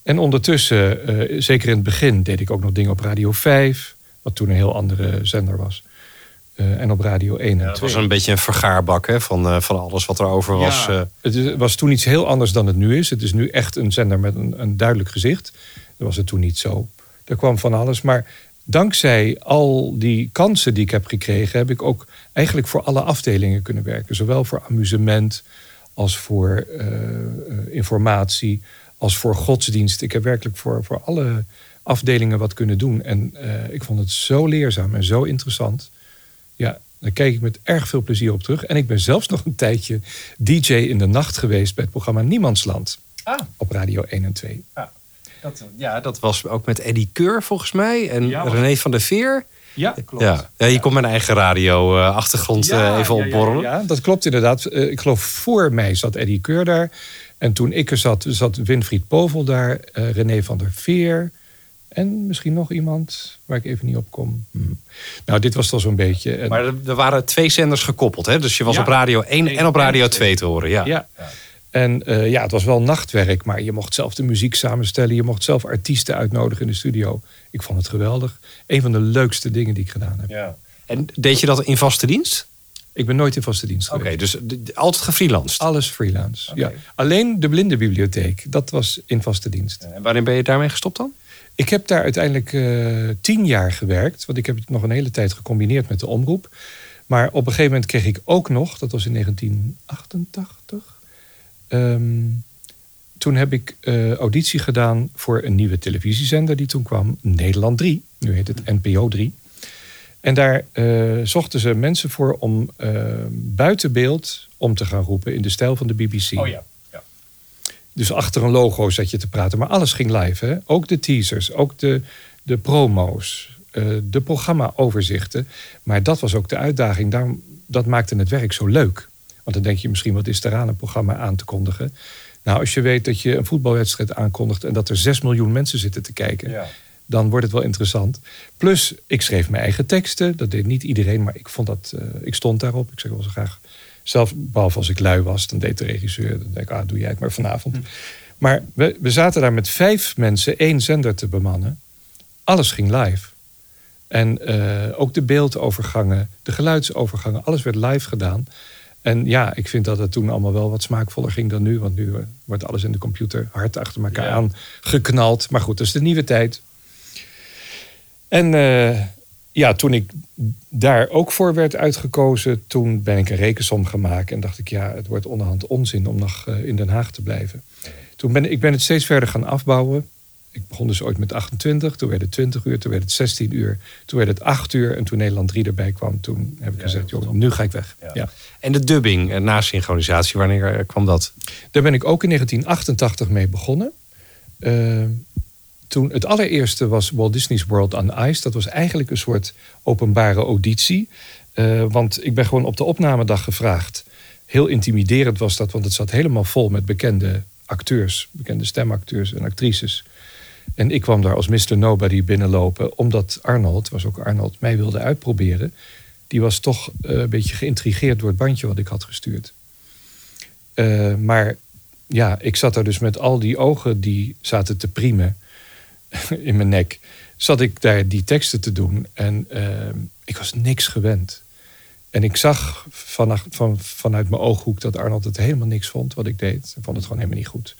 En ondertussen, eh, zeker in het begin, deed ik ook nog dingen op Radio 5, wat toen een heel andere zender was. Eh, en op Radio 1 en 2. Het was een beetje een vergaarbak hè, van, eh, van alles wat er over was. Ja, het was toen iets heel anders dan het nu is. Het is nu echt een zender met een, een duidelijk gezicht. Dat was het toen niet zo. Er kwam van alles. Maar dankzij al die kansen die ik heb gekregen, heb ik ook eigenlijk voor alle afdelingen kunnen werken. Zowel voor amusement als voor eh, eh, informatie, als voor godsdienst. Ik heb werkelijk voor, voor alle afdelingen wat kunnen doen. En eh, ik vond het zo leerzaam en zo interessant. Ja, daar kijk ik met erg veel plezier op terug. En ik ben zelfs nog een tijdje DJ in de nacht geweest bij het programma Niemandsland. Ah. Op Radio 1 en 2. Dat, ja, dat was ook met Eddie Keur volgens mij. En Ja, René van der Veer. Ja, klopt. Ja. ja, je komt mijn eigen radio-achtergrond Ja, even ja, ja, opborrelen. Ja, dat klopt inderdaad. Eh, ik geloof voor mij zat Eddie Keur daar. En toen ik er zat, zat Winfried Povel daar. eh, René van der Veer. En misschien nog iemand waar ik even niet op kom. Hm. Nou, dit was toch zo'n beetje... en- Maar er, er waren twee zenders gekoppeld. Hè? Dus je was Ja. op Radio 1 en op Radio 2 te horen. Ja. Ja. En eh, ja, het was wel nachtwerk, maar je mocht zelf de muziek samenstellen. Je mocht zelf artiesten uitnodigen in de studio. Ik vond het geweldig. Een van de leukste dingen die ik gedaan heb. En deed je dat in vaste dienst? Ik ben nooit in vaste dienst Oké, geweest. dus altijd gefreelanced. Alles freelance. Ja. Alleen de blindenbibliotheek, dat was in vaste dienst. En wanneer ben je daarmee gestopt dan? Ik heb daar uiteindelijk eh, tien jaar gewerkt. Want ik heb het nog een hele tijd gecombineerd met de omroep. Maar op een gegeven moment kreeg ik ook nog, dat was in 1988. Ehm, toen heb ik eh, auditie gedaan voor een nieuwe televisiezender die toen kwam, Nederland 3. Nu heet het NPO 3. En daar eh, zochten ze mensen voor om eh, buiten beeld om te gaan roepen in de stijl van de BBC. Oh ja. Dus achter een logo zat je te praten. Maar alles ging live. Hè? Ook de teasers, ook de, de promo's, eh, de programma-overzichten. Maar dat was ook de uitdaging. Daarom, dat maakte het werk zo leuk. Want dan denk je misschien, wat is er aan een programma aan te kondigen? Nou, als je weet dat je een voetbalwedstrijd aankondigt... en dat er 6 miljoen mensen zitten te kijken... dan wordt het wel interessant. Plus, ik schreef mijn eigen teksten. Dat deed niet iedereen, maar ik, vond dat, eh, ik stond daarop. Ik zeg wel zo graag... Zelf, behalve als ik lui was, dan deed de regisseur. Dan denk ik, ah, doe jij het maar vanavond. Maar we, we zaten daar met vijf mensen één zender te bemannen. Alles ging live. En eh, ook de beeldovergangen, de geluidsovergangen, alles werd live gedaan. En ja, ik vind dat het toen allemaal wel wat smaakvoller ging dan nu. Want nu eh, wordt alles in de computer hard achter elkaar aan geknald. Maar goed, dat is de nieuwe tijd. En eh, ja, toen ik daar ook voor werd uitgekozen, toen ben ik een rekensom gemaakt. En dacht ik, ja, het wordt onderhand onzin om nog eh, in Den Haag te blijven. Toen ben ik ben het steeds verder gaan afbouwen. Ik begon dus ooit met 28, toen werd het 20 uur, toen werd het 16 uur, toen werd het 8 uur. En toen Nederland 3 erbij kwam, toen heb ik gezegd, joh, nu ga ik weg. Ja. En de dubbing, eh, na synchronisatie, wanneer eh, kwam dat? Daar ben ik ook in 1988 mee begonnen. Eh, toen het allereerste was Walt Disney's World on Ice. Dat was eigenlijk een soort openbare auditie. Eh, want ik ben gewoon op de opnamedag gevraagd. Heel intimiderend was dat, want het zat helemaal vol met bekende acteurs, bekende stemacteurs en actrices. En ik kwam daar als Mr. Nobody binnenlopen, omdat Arnold, was ook Arnold, mij wilde uitproberen. Die was toch eh, een beetje geïntrigeerd door het bandje wat ik had gestuurd. Eh, maar ja, ik zat daar dus met al die ogen die zaten te priemen in mijn nek. Zat ik daar die teksten te doen en eh, ik was niks gewend. En ik zag van, vanuit mijn ooghoek dat Arnold het helemaal niks vond wat ik deed. Hij vond het gewoon helemaal niet goed.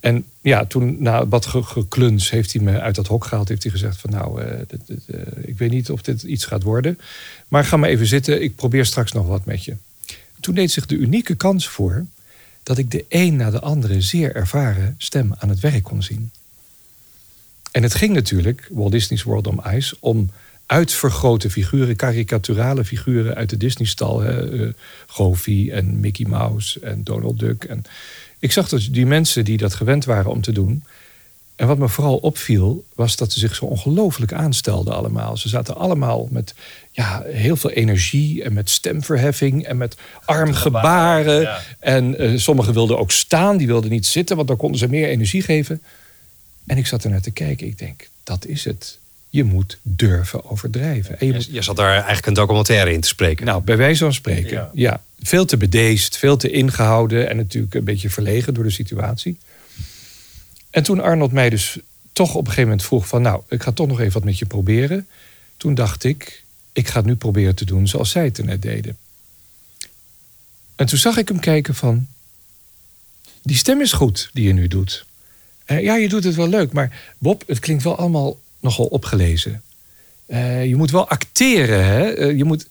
En ja, toen na wat ge- gekluns heeft hij me uit dat hok gehaald. Heeft hij gezegd van nou, eh, eh, ik weet niet of dit iets gaat worden. Maar ga maar even zitten, ik probeer straks nog wat met je. Toen deed zich de unieke kans voor dat ik de een na de andere zeer ervaren stem aan het werk kon zien. En het ging natuurlijk, Walt Disney's World on Ice, om uitvergrote figuren, karikaturale figuren uit de Disney-stal. eh, Goofy en Mickey Mouse en Donald Duck. En ik zag dat die mensen die dat gewend waren om te doen. En wat me vooral opviel, was dat ze zich zo ongelooflijk aanstelden allemaal. Ze zaten allemaal met ja, heel veel energie en met stemverheffing en met armgebaren. En eh, sommigen wilden ook staan, die wilden niet zitten, want dan konden ze meer energie geven. En ik zat er naar te kijken. Ik denk, dat is het. Je moet durven overdrijven. En je moet Je, zat daar eigenlijk een documentaire in te spreken. nou, bij wijze van spreken. Ja. Veel te bedeesd, veel te ingehouden en natuurlijk een beetje verlegen door de situatie. En toen Arnold mij dus toch op een gegeven moment vroeg van... nou, ik ga toch nog even wat met je proberen. Toen dacht ik, ik ga het nu proberen te doen zoals zij het er net deden. En toen zag ik hem kijken van... die stem is goed die je nu doet. Eh, ja, je doet het wel leuk, maar Bob, het klinkt wel allemaal nogal opgelezen. Eh, je moet wel acteren, hè? Eh, je moet,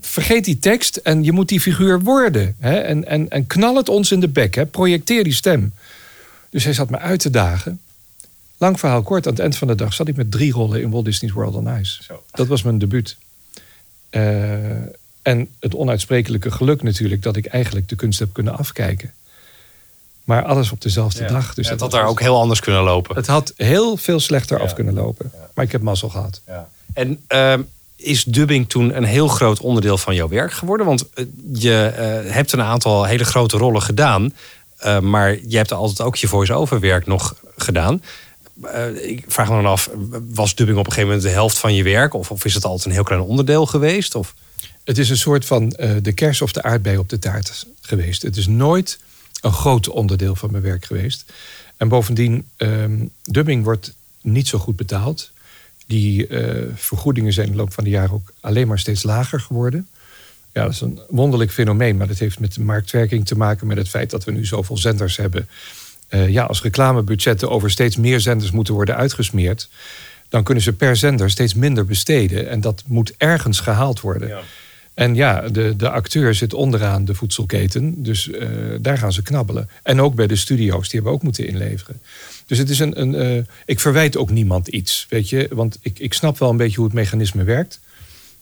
vergeet die tekst en je moet die figuur worden. Hè? En, en, en knal het ons in de bek, hè? projecteer die stem. Dus hij zat me uit te dagen. Lang verhaal kort, aan het eind van de dag zat ik met drie rollen in Walt Disney's World on Ice. Dat was mijn debuut. Eh, en het onuitsprekelijke geluk natuurlijk dat ik eigenlijk de kunst heb kunnen afkijken. Maar alles op dezelfde dag. Dus Ja, het dat had daar ook heel anders kunnen lopen. Het had heel veel slechter af kunnen lopen. Maar ik heb mazzel gehad. En ehm, is dubbing toen een heel groot onderdeel van jouw werk geworden? Want eh, je eh, hebt een aantal hele grote rollen gedaan. eh, maar je hebt altijd ook je voice-over werk nog gedaan. Eh, ik vraag me dan af, was dubbing op een gegeven moment de helft van je werk? Of, of is het altijd een heel klein onderdeel geweest? Of? Het is een soort van eh, de kers of de aardbei op de taart geweest. Het is nooit een groot onderdeel van mijn werk geweest. En bovendien, ehm, dubbing wordt niet zo goed betaald. Die eh, vergoedingen zijn in de loop van de jaren ook alleen maar steeds lager geworden. Ja, dat is een wonderlijk fenomeen, maar dat heeft met de marktwerking te maken met het feit dat we nu zoveel zenders hebben. Eh, ja, als reclamebudgetten over steeds meer zenders moeten worden uitgesmeerd, dan kunnen ze per zender steeds minder besteden. En dat moet ergens gehaald worden. En ja, de, de acteur zit onderaan de voedselketen. Dus eh, daar gaan ze knabbelen. En ook bij de studio's, die hebben ook moeten inleveren. Dus het is een. een eh, ik verwijt ook niemand iets, weet je. Want ik, ik snap wel een beetje hoe het mechanisme werkt.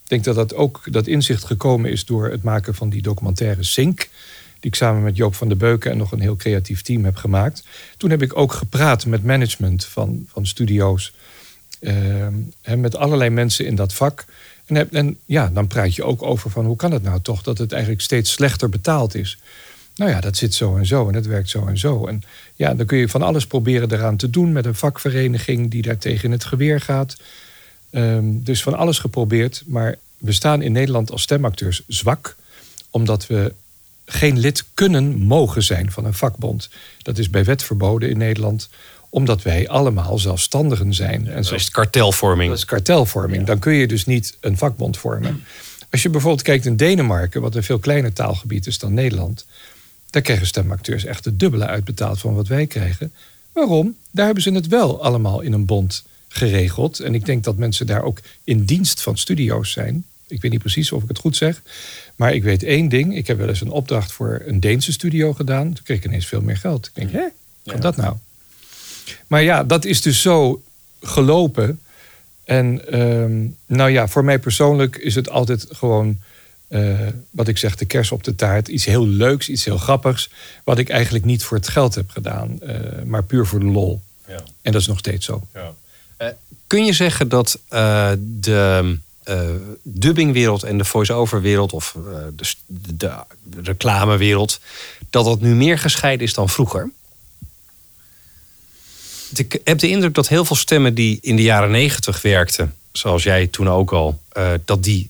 Ik denk dat dat ook dat inzicht gekomen is door het maken van die documentaire Sink. Die ik samen met Joop van der Beuken en nog een heel creatief team heb gemaakt. Toen heb ik ook gepraat met management van, van studio's. Ehm, en met allerlei mensen in dat vak. En, ja, dan praat je ook over van hoe kan het nou toch dat het eigenlijk steeds slechter betaald is. Nou ja, dat zit zo en zo en dat werkt zo en zo. En ja, dan kun je van alles proberen eraan te doen met een vakvereniging die daar tegen het geweer gaat. Ehm, dus van alles geprobeerd. Maar we staan in Nederland als stemacteurs zwak, omdat we geen lid kunnen mogen zijn van een vakbond. Dat is bij wet verboden in Nederland, omdat wij allemaal zelfstandigen zijn. en Dat is kartelvorming. dat is kartelvorming. Dan kun je dus niet een vakbond vormen. Als je bijvoorbeeld kijkt in Denemarken, wat een veel kleiner taalgebied is dan Nederland, daar krijgen stemacteurs echt het dubbele uitbetaald van wat wij krijgen. Waarom? Daar hebben ze het wel allemaal in een bond geregeld. En ik denk dat mensen daar ook in dienst van studio's zijn. Ik weet niet precies of ik het goed zeg. Maar ik weet één ding. Ik heb wel eens een opdracht voor een Deense studio gedaan. Toen kreeg ik ineens veel meer geld. Ik denk, hè? Kan dat nou? Maar ja, dat is dus zo gelopen. En ehm, nou ja, voor mij persoonlijk is het altijd gewoon, eh, wat ik zeg, de kers op de taart. Iets heel leuks, iets heel grappigs. Wat ik eigenlijk niet voor het geld heb gedaan, eh, maar puur voor de lol. En dat is nog steeds zo. Kun je zeggen dat eh, de eh, dubbingwereld en de voice-over-wereld... of eh, de, s- de, de reclamewereld... dat dat nu meer gescheiden is dan vroeger? Ik heb de indruk dat heel veel stemmen die in de jaren negentig werkten... zoals jij toen ook al, eh, dat die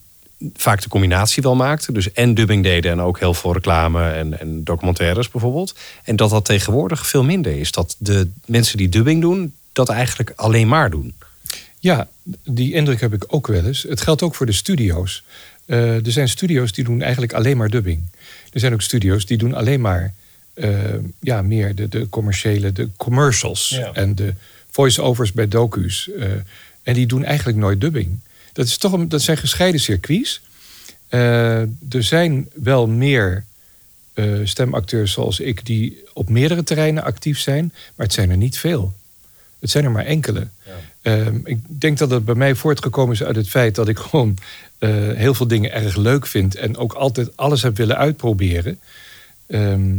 vaak de combinatie wel maakten. Dus en dubbing deden en ook heel veel reclame en, en documentaires bijvoorbeeld. En dat dat tegenwoordig veel minder is. Dat de mensen die dubbing doen, dat eigenlijk alleen maar doen. Ja, die indruk heb ik ook wel eens. Het geldt ook voor de studio's. Eh, er zijn studio's die doen eigenlijk alleen maar dubbing. Er zijn ook studio's die doen alleen maar ja, meer de, de commerciële, de commercials en de voice-overs bij docu's. Eh, en die doen eigenlijk nooit dubbing. Dat, is toch een, dat zijn gescheiden circuits. Eh, er zijn wel meer eh, stemacteurs zoals ik die op meerdere terreinen actief zijn, maar het zijn er niet veel. Het zijn er maar enkele. Ehm, ik denk dat het bij mij voortgekomen is uit het feit dat ik gewoon eh, heel veel dingen erg leuk vind en ook altijd alles heb willen uitproberen. Ehm,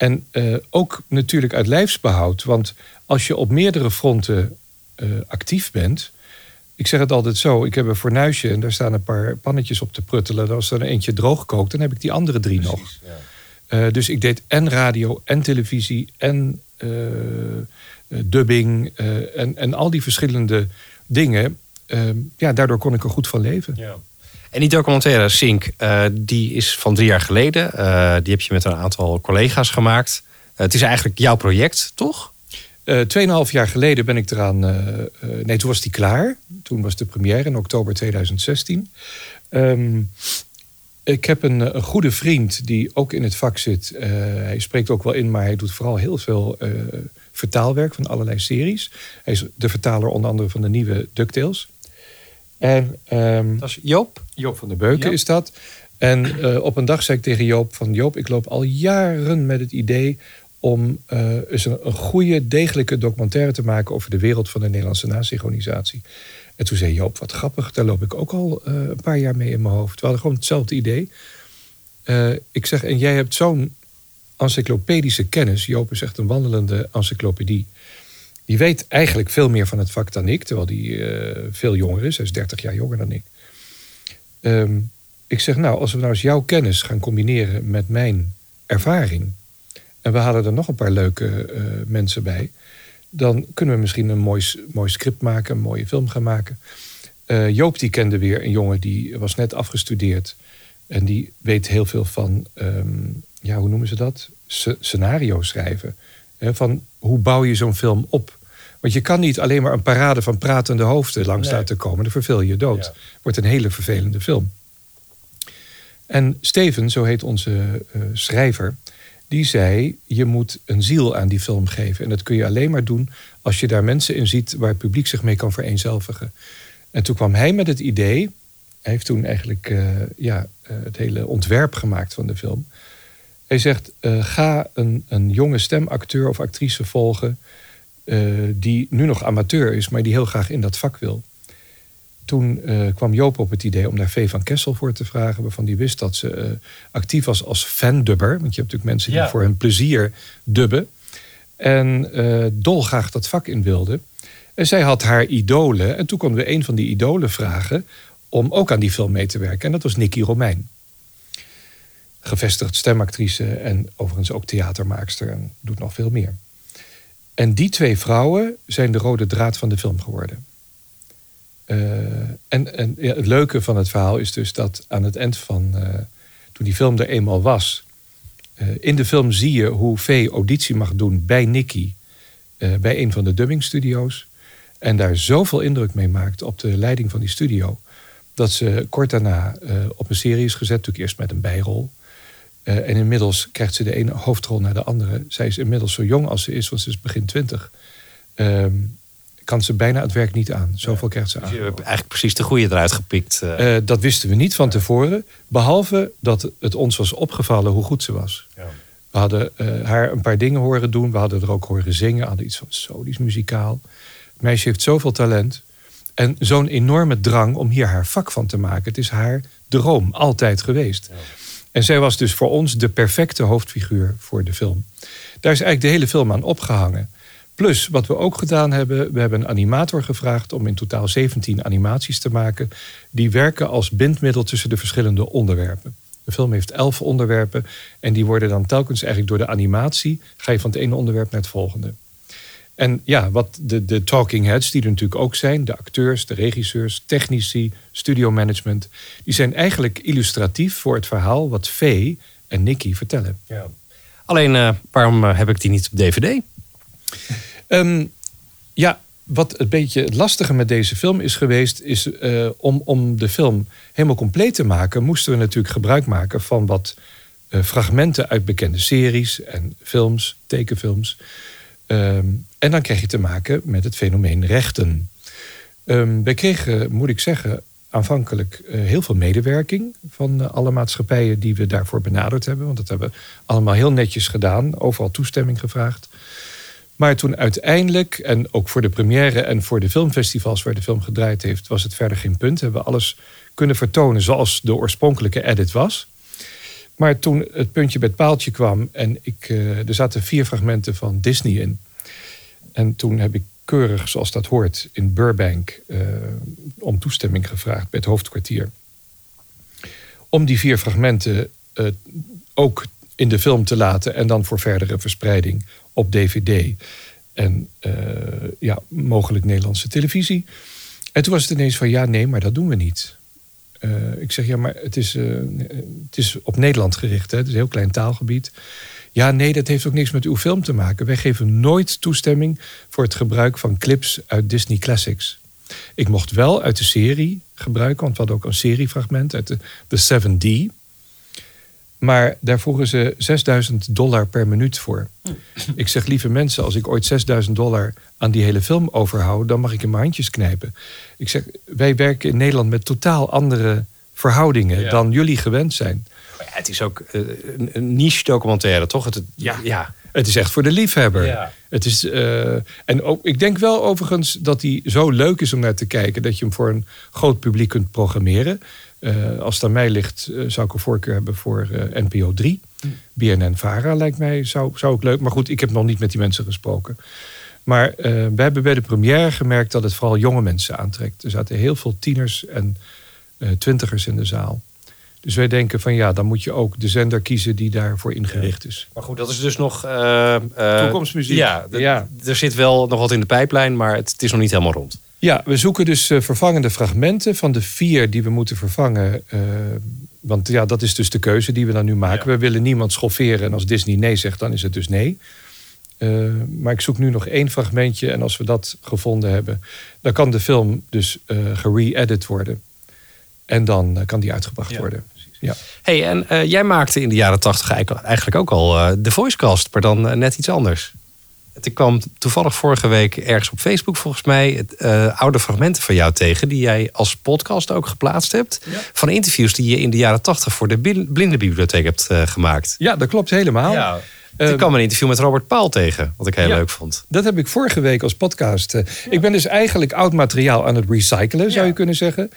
en eh, ook natuurlijk uit lijfsbehoud. Want als je op meerdere fronten eh, actief bent. Ik zeg het altijd zo: ik heb een fornuisje en daar staan een paar pannetjes op te pruttelen. Als er eentje droog kookt, dan heb ik die andere drie nog. Eh, dus ik deed en radio en televisie en dubbing en, en al die verschillende dingen. Ehm, ja, daardoor kon ik er goed van leven. En die documentaire Sink, eh, die is van drie jaar geleden. Eh, die heb je met een aantal collega's gemaakt. Eh, het is eigenlijk jouw project, toch? Tweeënhalf jaar geleden ben ik eraan. nee, toen was die klaar. Toen was de première in oktober 2016. Ehm, ik heb een, een goede vriend die ook in het vak zit. Hij spreekt ook wel in, maar hij doet vooral heel veel vertaalwerk van allerlei series. Hij is de vertaler onder andere van de nieuwe DuckTales. En ehm, Dat is Joop? Joop van der Beuken is dat. En eh, op een dag zei ik tegen Joop van... Joop, ik loop al jaren met het idee om eh, eens een, een goede, degelijke documentaire te maken... over de wereld van de Nederlandse nasynchronisatie. En toen zei Joop, wat grappig, daar loop ik ook al eh, een paar jaar mee in mijn hoofd. We hadden gewoon hetzelfde idee. Eh, ik zeg, en jij hebt zo'n encyclopedische kennis. Joop is echt een wandelende encyclopedie. Die weet eigenlijk veel meer van het vak dan ik, terwijl die eh, veel jonger is. Hij is 30 jaar jonger dan ik. Ehm, ik zeg, nou, als we nou eens jouw kennis gaan combineren met mijn ervaring. en we halen er nog een paar leuke eh, mensen bij. dan kunnen we misschien een mooi, mooi script maken, een mooie film gaan maken. Eh, Joop die kende weer een jongen die was net afgestudeerd. En die weet heel veel van, ehm, ja, hoe noemen ze dat? Scenario schrijven. Van hoe bouw je zo'n film op? Want je kan niet alleen maar een parade van pratende hoofden langs Nee. laten komen. Dan verveel je je dood. Wordt een hele vervelende film. En Steven, zo heet onze eh, schrijver, die zei: Je moet een ziel aan die film geven. En dat kun je alleen maar doen als je daar mensen in ziet waar het publiek zich mee kan vereenzelvigen. En toen kwam hij met het idee. Hij heeft toen eigenlijk eh, ja, eh, het hele ontwerp gemaakt van de film. Hij zegt: Ga een, een jonge stemacteur of actrice volgen. Eh, die nu nog amateur is, maar die heel graag in dat vak wil. Toen eh, kwam Joop op het idee om daar Vee van Kessel voor te vragen. Waarvan die wist dat ze eh, actief was als fandubber. Want je hebt natuurlijk mensen die Ja. voor hun plezier dubben. En dolgraag dat vak in wilde. En zij had haar idolen. En toen konden we een van die idolen vragen om ook aan die film mee te werken. En dat was Nicky Romein. Gevestigd stemactrice en overigens ook theatermaakster en doet nog veel meer. En die twee vrouwen zijn de rode draad van de film geworden. Eh, en en ja, het leuke van het verhaal is dus dat aan het eind van. eh, toen die film er eenmaal was. eh, in de film zie je hoe Vee auditie mag doen bij Nicky. bij een van de dubbingstudio's. En daar zoveel indruk mee maakt op de leiding van die studio. dat ze kort daarna op een serie is gezet. Natuurlijk eerst met een bijrol. Eh, en inmiddels krijgt ze de ene hoofdrol naar de andere. Zij is inmiddels zo jong als ze is, want ze is begin twintig. Ehm, kan ze bijna het werk niet aan. Zoveel krijgt ze Dus aan. je hebt eigenlijk precies de goede eruit gepikt. eh. Eh, dat wisten we niet van tevoren. Behalve dat het ons was opgevallen hoe goed ze was. We hadden haar een paar dingen horen doen. We hadden er ook horen zingen. We hadden iets van is muzikaal. Het meisje heeft zoveel talent. En zo'n enorme drang om hier haar vak van te maken. Het is haar droom, altijd geweest. En zij was dus voor ons de perfecte hoofdfiguur voor de film. Daar is eigenlijk de hele film aan opgehangen. Plus, wat we ook gedaan hebben, we hebben een animator gevraagd om in totaal 17 animaties te maken. Die werken als bindmiddel tussen de verschillende onderwerpen. De film heeft 11 onderwerpen en die worden dan telkens eigenlijk door de animatie, ga je van het ene onderwerp naar het volgende. En ja, wat de, de talking heads, die er natuurlijk ook zijn, de acteurs, de regisseurs, technici, studiomanagement, die zijn eigenlijk illustratief voor het verhaal wat Vee en Nicky vertellen. Alleen, eh, waarom eh, heb ik die niet op DVD? Ehm, ja, wat een beetje het lastige met deze film is geweest, is eh, om, om de film helemaal compleet te maken, moesten we natuurlijk gebruik maken van wat fragmenten uit bekende series en films, tekenfilms. Ehm, en dan krijg je te maken met het fenomeen rechten. Ehm, wij kregen, moet ik zeggen, aanvankelijk eh, heel veel medewerking van eh, alle maatschappijen die we daarvoor benaderd hebben. Want dat hebben we allemaal heel netjes gedaan, overal toestemming gevraagd. Maar toen uiteindelijk, en ook voor de première en voor de filmfestivals waar de film gedraaid heeft, was het verder geen punt. Hebben we alles kunnen vertonen zoals de oorspronkelijke edit was. Maar toen het puntje bij het paaltje kwam en ik, eh, er zaten vier fragmenten van Disney in. En toen heb ik keurig, zoals dat hoort, in Burbank eh, om toestemming gevraagd bij het hoofdkwartier. Om die vier fragmenten eh, ook in de film te laten en dan voor verdere verspreiding op DVD en eh, ja, mogelijk Nederlandse televisie. En toen was het ineens van ja, nee, maar dat doen we niet. Ik zeg ja, maar het is, het is op Nederland gericht, hè? het is een heel klein taalgebied. Ja, nee, dat heeft ook niks met uw film te maken. Wij geven nooit toestemming voor het gebruik van clips uit Disney Classics. Ik mocht wel uit de serie gebruiken, want we hadden ook een seriefragment uit de, de 7D. Maar daar vroegen ze 6000 dollar per minuut voor. Ik zeg, lieve mensen, als ik ooit 6000 dollar aan die hele film overhoud, dan mag ik in mijn handjes knijpen. Ik zeg, wij werken in Nederland met totaal andere verhoudingen Ja. dan jullie gewend zijn. Maar ja, het is ook eh, een, een niche documentaire, toch? Het, Ja. ja. Het is echt voor de liefhebber. Ja. Het is, eh, en ook, ik denk wel overigens dat hij zo leuk is om naar te kijken dat je hem voor een groot publiek kunt programmeren. Eh, als het aan mij ligt, zou ik een voorkeur hebben voor NPO 3. BNN Vara lijkt mij, zou, zou ook leuk. Maar goed, ik heb nog niet met die mensen gesproken. Maar we hebben bij de première gemerkt dat het vooral jonge mensen aantrekt. Er zaten heel veel tieners en twintigers in de zaal. Dus wij denken van ja, dan moet je ook de zender kiezen die daarvoor ingericht is. Maar goed, dat is dus nog... eh, eh, Toekomstmuziek. Ja, Ja. er zit wel nog wat in de pijplijn, maar het, het is nog niet helemaal rond. Ja, we zoeken dus eh, vervangende fragmenten van de vier die we moeten vervangen. eh, want ja, dat is dus de keuze die we dan nu maken. We willen niemand schofferen en als Disney nee zegt, dan is het dus nee. Eh, maar ik zoek nu nog één fragmentje en als we dat gevonden hebben, dan kan de film dus eh gere-edit worden. En dan eh, kan die uitgebracht worden. Ja. hey, en eh, jij maakte in de jaren tachtig eigenlijk ook al eh, de Voicecast, maar dan net iets anders. Ik kwam toevallig vorige week ergens op Facebook volgens mij het, eh, oude fragmenten van jou tegen... die jij als podcast ook geplaatst hebt. Van interviews die je in de jaren tachtig voor de Blindenbibliotheek hebt eh, gemaakt. ja, dat klopt helemaal. Ja. Ik kwam een interview met Robert Paul tegen, wat ik heel Ja. leuk vond. Dat heb ik vorige week als podcast. eh, Ik ben dus eigenlijk oud materiaal aan het recyclen, zou Ja. je kunnen zeggen.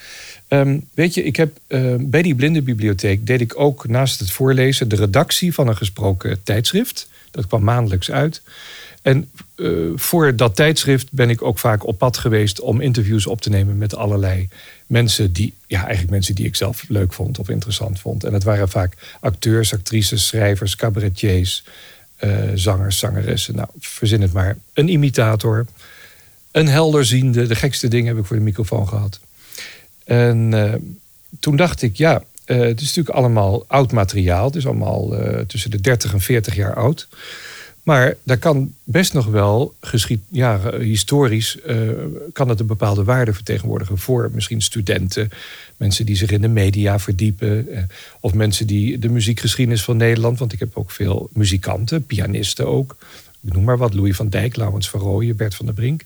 Ehm, weet je, ik heb eh, bij die blindenbibliotheek deed ik ook naast het voorlezen de redactie van een gesproken tijdschrift. Dat kwam maandelijks uit. En eh, voor dat tijdschrift ben ik ook vaak op pad geweest om interviews op te nemen met allerlei mensen die, ja, eigenlijk mensen die ik zelf leuk vond of interessant vond. En dat waren vaak acteurs, actrices, schrijvers, cabaretiers, zangers, zangeressen. Nou, verzin het maar. Een imitator, een helderziende. De gekste dingen heb ik voor de microfoon gehad. En eh, toen dacht ik, ja, eh, het is natuurlijk allemaal oud materiaal. Het is allemaal eh, tussen de 30 en 40 jaar oud. Maar daar kan best nog wel geschied, ja, historisch eh, kan het een bepaalde waarde vertegenwoordigen voor misschien studenten, mensen die zich in de media verdiepen, eh, of mensen die de muziekgeschiedenis van Nederland, want ik heb ook veel muzikanten, pianisten ook, ik noem maar wat, Louis van Dijk, Laurens van Rooyen, Bert van der Brink.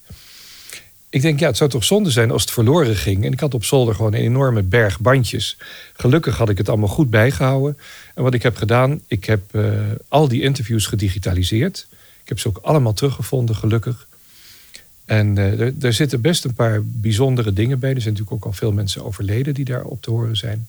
Ik denk, ja, het zou toch zonde zijn als het verloren ging. En ik had op zolder gewoon een enorme berg bandjes. Gelukkig had ik het allemaal goed bijgehouden. En wat ik heb gedaan, ik heb eh, al die interviews gedigitaliseerd. Ik heb ze ook allemaal teruggevonden, gelukkig. En er, er zitten best een paar bijzondere dingen bij. Er zijn natuurlijk ook al veel mensen overleden die daar op te horen zijn.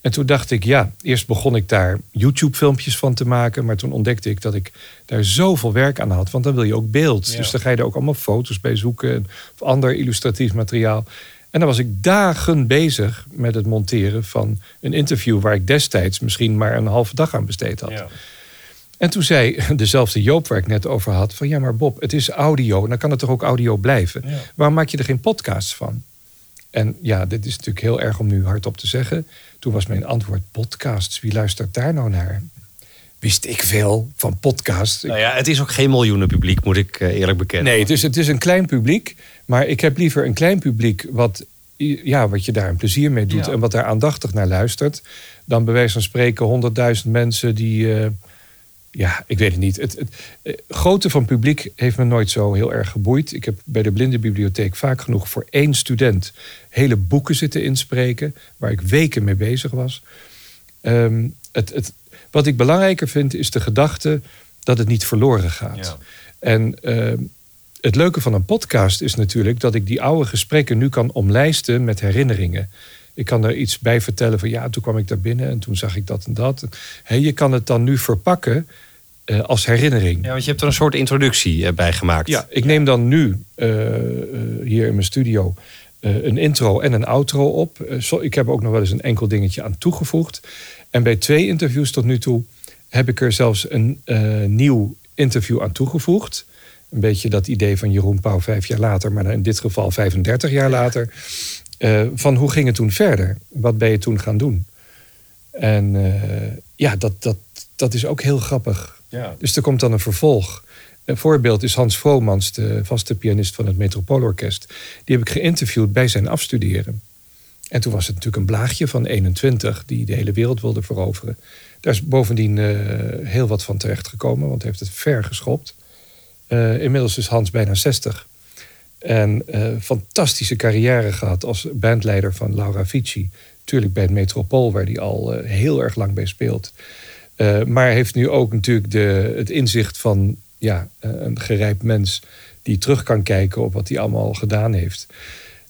En toen dacht ik, ja, eerst begon ik daar YouTube-filmpjes van te maken. Maar toen ontdekte ik dat ik daar zoveel werk aan had. Want dan wil je ook beeld. Dus dan ga je er ook allemaal foto's bij zoeken. en- Of ander illustratief materiaal. En dan was ik dagen bezig met het monteren van een interview... waar ik destijds misschien maar een halve dag aan besteed had. En toen zei dezelfde Joop waar ik net over had... van ja, maar Bob, het is audio. Dan kan het toch ook audio blijven? Waarom maak je er geen podcasts van? En ja, dit is natuurlijk heel erg om nu hardop te zeggen. Toen was mijn antwoord podcasts. Wie luistert daar nou naar? Wist ik veel van podcasts. Nou ja, het is ook geen miljoenen publiek, moet ik eh, eerlijk bekennen. Nee, het is, het is een klein publiek. Maar ik heb liever een klein publiek wat, ja, wat je daar een plezier mee doet. Ja. En wat daar aandachtig naar luistert. Dan bij wijze van spreken honderdduizend mensen die... eh, ja, ik weet het niet. Het, het eh, grootte van publiek heeft me nooit zo heel erg geboeid. Ik heb bij de blindenbibliotheek vaak genoeg voor één student... hele boeken zitten inspreken... waar ik weken mee bezig was. Ehm, het, het, wat ik belangrijker vind is de gedachte dat het niet verloren gaat. Ja. En ehm, het leuke van een podcast is natuurlijk dat ik die oude gesprekken nu kan omlijsten met herinneringen. Ik kan er iets bij vertellen van ja, toen kwam ik daar binnen en toen zag ik dat en dat. Hé, je kan het dan nu verpakken eh, als herinnering. Ja, want je hebt er een soort introductie eh, bij gemaakt. Ja, ik neem dan nu eh, hier in mijn studio een intro en een outro op. Zo- ik heb ook nog wel eens een enkel dingetje aan toegevoegd. En bij twee interviews tot nu toe heb ik er zelfs een nieuw interview aan toegevoegd. Een beetje dat idee van Jeroen Pauw vijf jaar later, maar in dit geval 35 jaar later. Eh, van hoe ging het toen verder? Wat ben je toen gaan doen? En eh, ja, dat, dat, dat is ook heel grappig. Ja. Dus er komt dan een vervolg. Een voorbeeld is Hans Vromans, de vaste pianist van het Metropoolorkest. Die heb ik geïnterviewd bij zijn afstuderen. En toen was het natuurlijk een blaagje van 21 die de hele wereld wilde veroveren. Daar is bovendien eh, heel wat van terechtgekomen, want hij heeft het ver geschopt. Inmiddels is Hans bijna 60. En eh, fantastische carrière gehad als bandleider van Laura Fici. Tuurlijk bij het Metropool, waar hij al eh, heel erg lang bij speelt. Eh, maar heeft nu ook natuurlijk de, het inzicht van ja, een gerijpt mens die terug kan kijken op wat hij allemaal gedaan heeft.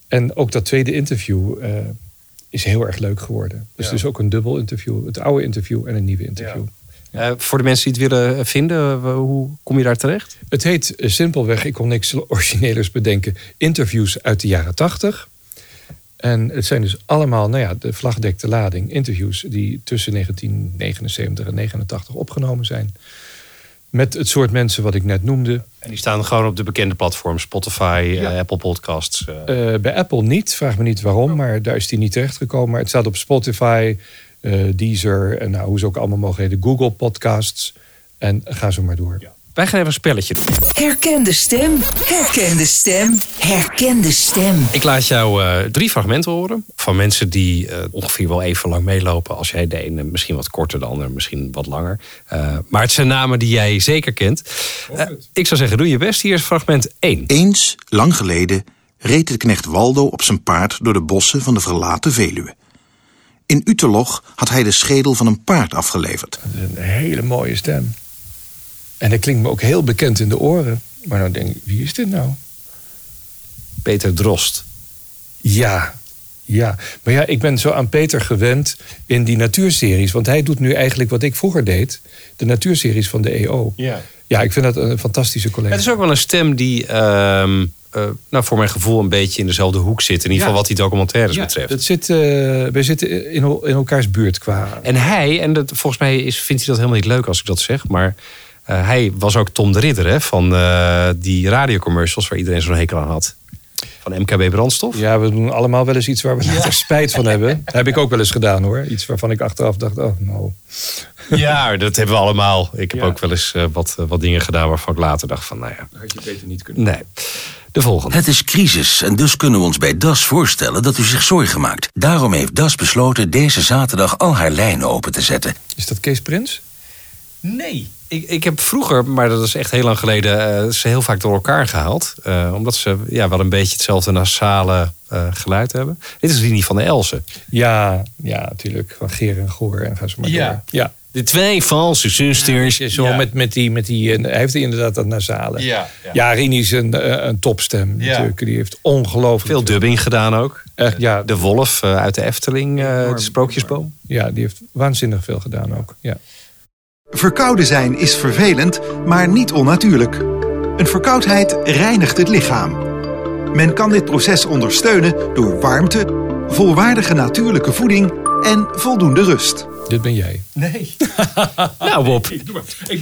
En ook dat tweede interview is heel erg leuk geworden. Dus dus ook een dubbel interview. Het oude interview en een nieuwe interview. Eh, voor de mensen die het willen vinden, w- hoe kom je daar terecht? Het heet eh, simpelweg, ik kon niks originelers bedenken, interviews uit de jaren tachtig. En het zijn dus allemaal, nou ja, de vlagdekte lading, interviews die tussen 1979 en 89 opgenomen zijn. Met het soort mensen wat ik net noemde. En die staan gewoon op de bekende platforms, Spotify, Ja. eh, Apple Podcasts. eh. Eh, bij Apple niet, vraag me niet waarom, maar daar is die niet terechtgekomen. Maar het staat op Spotify, eh, Deezer en nou, hoe ze ook allemaal mogen heten, Google Podcasts. En ga zo maar door. Wij gaan even een spelletje doen. Herken de stem, herken de stem, herken de stem. Ik laat jou eh, drie fragmenten horen van mensen die eh, ongeveer wel even lang meelopen. Als jij de ene misschien wat korter, de ander misschien wat langer. Eh, maar het zijn namen die jij zeker kent. Eh, ik zou zeggen, doe je best. Hier is fragment 1. Eens, lang geleden, reed de knecht Waldo op zijn paard door de bossen van de verlaten Veluwe. In Uterlog had hij de schedel van een paard afgeleverd. Een hele mooie stem. En dat klinkt me ook heel bekend in de oren. Maar dan denk ik, wie is dit nou? Peter Drost. Ja, ja. Maar ja, ik ben zo aan Peter gewend in die natuurseries. Want hij doet nu eigenlijk wat ik vroeger deed. De natuurseries van de EO. Ja. Ja, ik vind dat een fantastische collega. Het is ook wel een stem die ehm, eh, nou, voor mijn gevoel een beetje in dezelfde hoek zit. In ieder geval Ja. wat die documentaires Ja, betreft. Dat zit, eh, wij zitten in, el- in elkaars buurt qua... En hij, en dat, volgens mij is, vindt hij dat helemaal niet leuk als ik dat zeg, maar eh, hij was ook Tom de Ridder hè, van die radiocommercials waar iedereen zo'n hekel aan had. Van MKB Brandstof. Ja, we doen allemaal wel eens iets waar we later spijt van hebben. Dat heb ik ook wel eens gedaan hoor. Iets waarvan ik achteraf dacht, oh nou. Ja, dat hebben we allemaal. Ik heb ook wel eens wat, wat dingen gedaan waarvan ik later dacht van, nou ja, Had je beter niet kunnen. nee. De volgende. Het is crisis en dus kunnen we ons bij DAS voorstellen dat u zich zorgen maakt. Daarom heeft DAS besloten deze zaterdag al haar lijnen open te zetten. Is dat Kees Prins? Nee. Ik, ik heb vroeger, maar dat is echt heel lang geleden, eh, ze heel vaak door elkaar gehaald. Eh, omdat ze ja, wel een beetje hetzelfde nasale eh, geluid hebben. Dit is Rini van der Elsen. Ja, ja, natuurlijk. Van Geer en Goor en ga zo maar Ja. door. Ja. De twee valse zusters. Zo Ja. met, met die, met die, en hij heeft inderdaad dat nasale. Ja, ja. ja Rini is een, eh, een topstem Ja. natuurlijk. Die heeft ongelooflijk Veel dubbing gedaan ook. Echt, ja, De wolf eh, uit de Efteling, eh, Enorm, de sprookjesboom. ja, die heeft waanzinnig veel gedaan ook. Ja. Verkouden zijn is vervelend, maar niet onnatuurlijk. Een verkoudheid reinigt het lichaam. Men kan dit proces ondersteunen door warmte, volwaardige natuurlijke voeding en voldoende rust. Dit ben jij. Nee. nou Bob,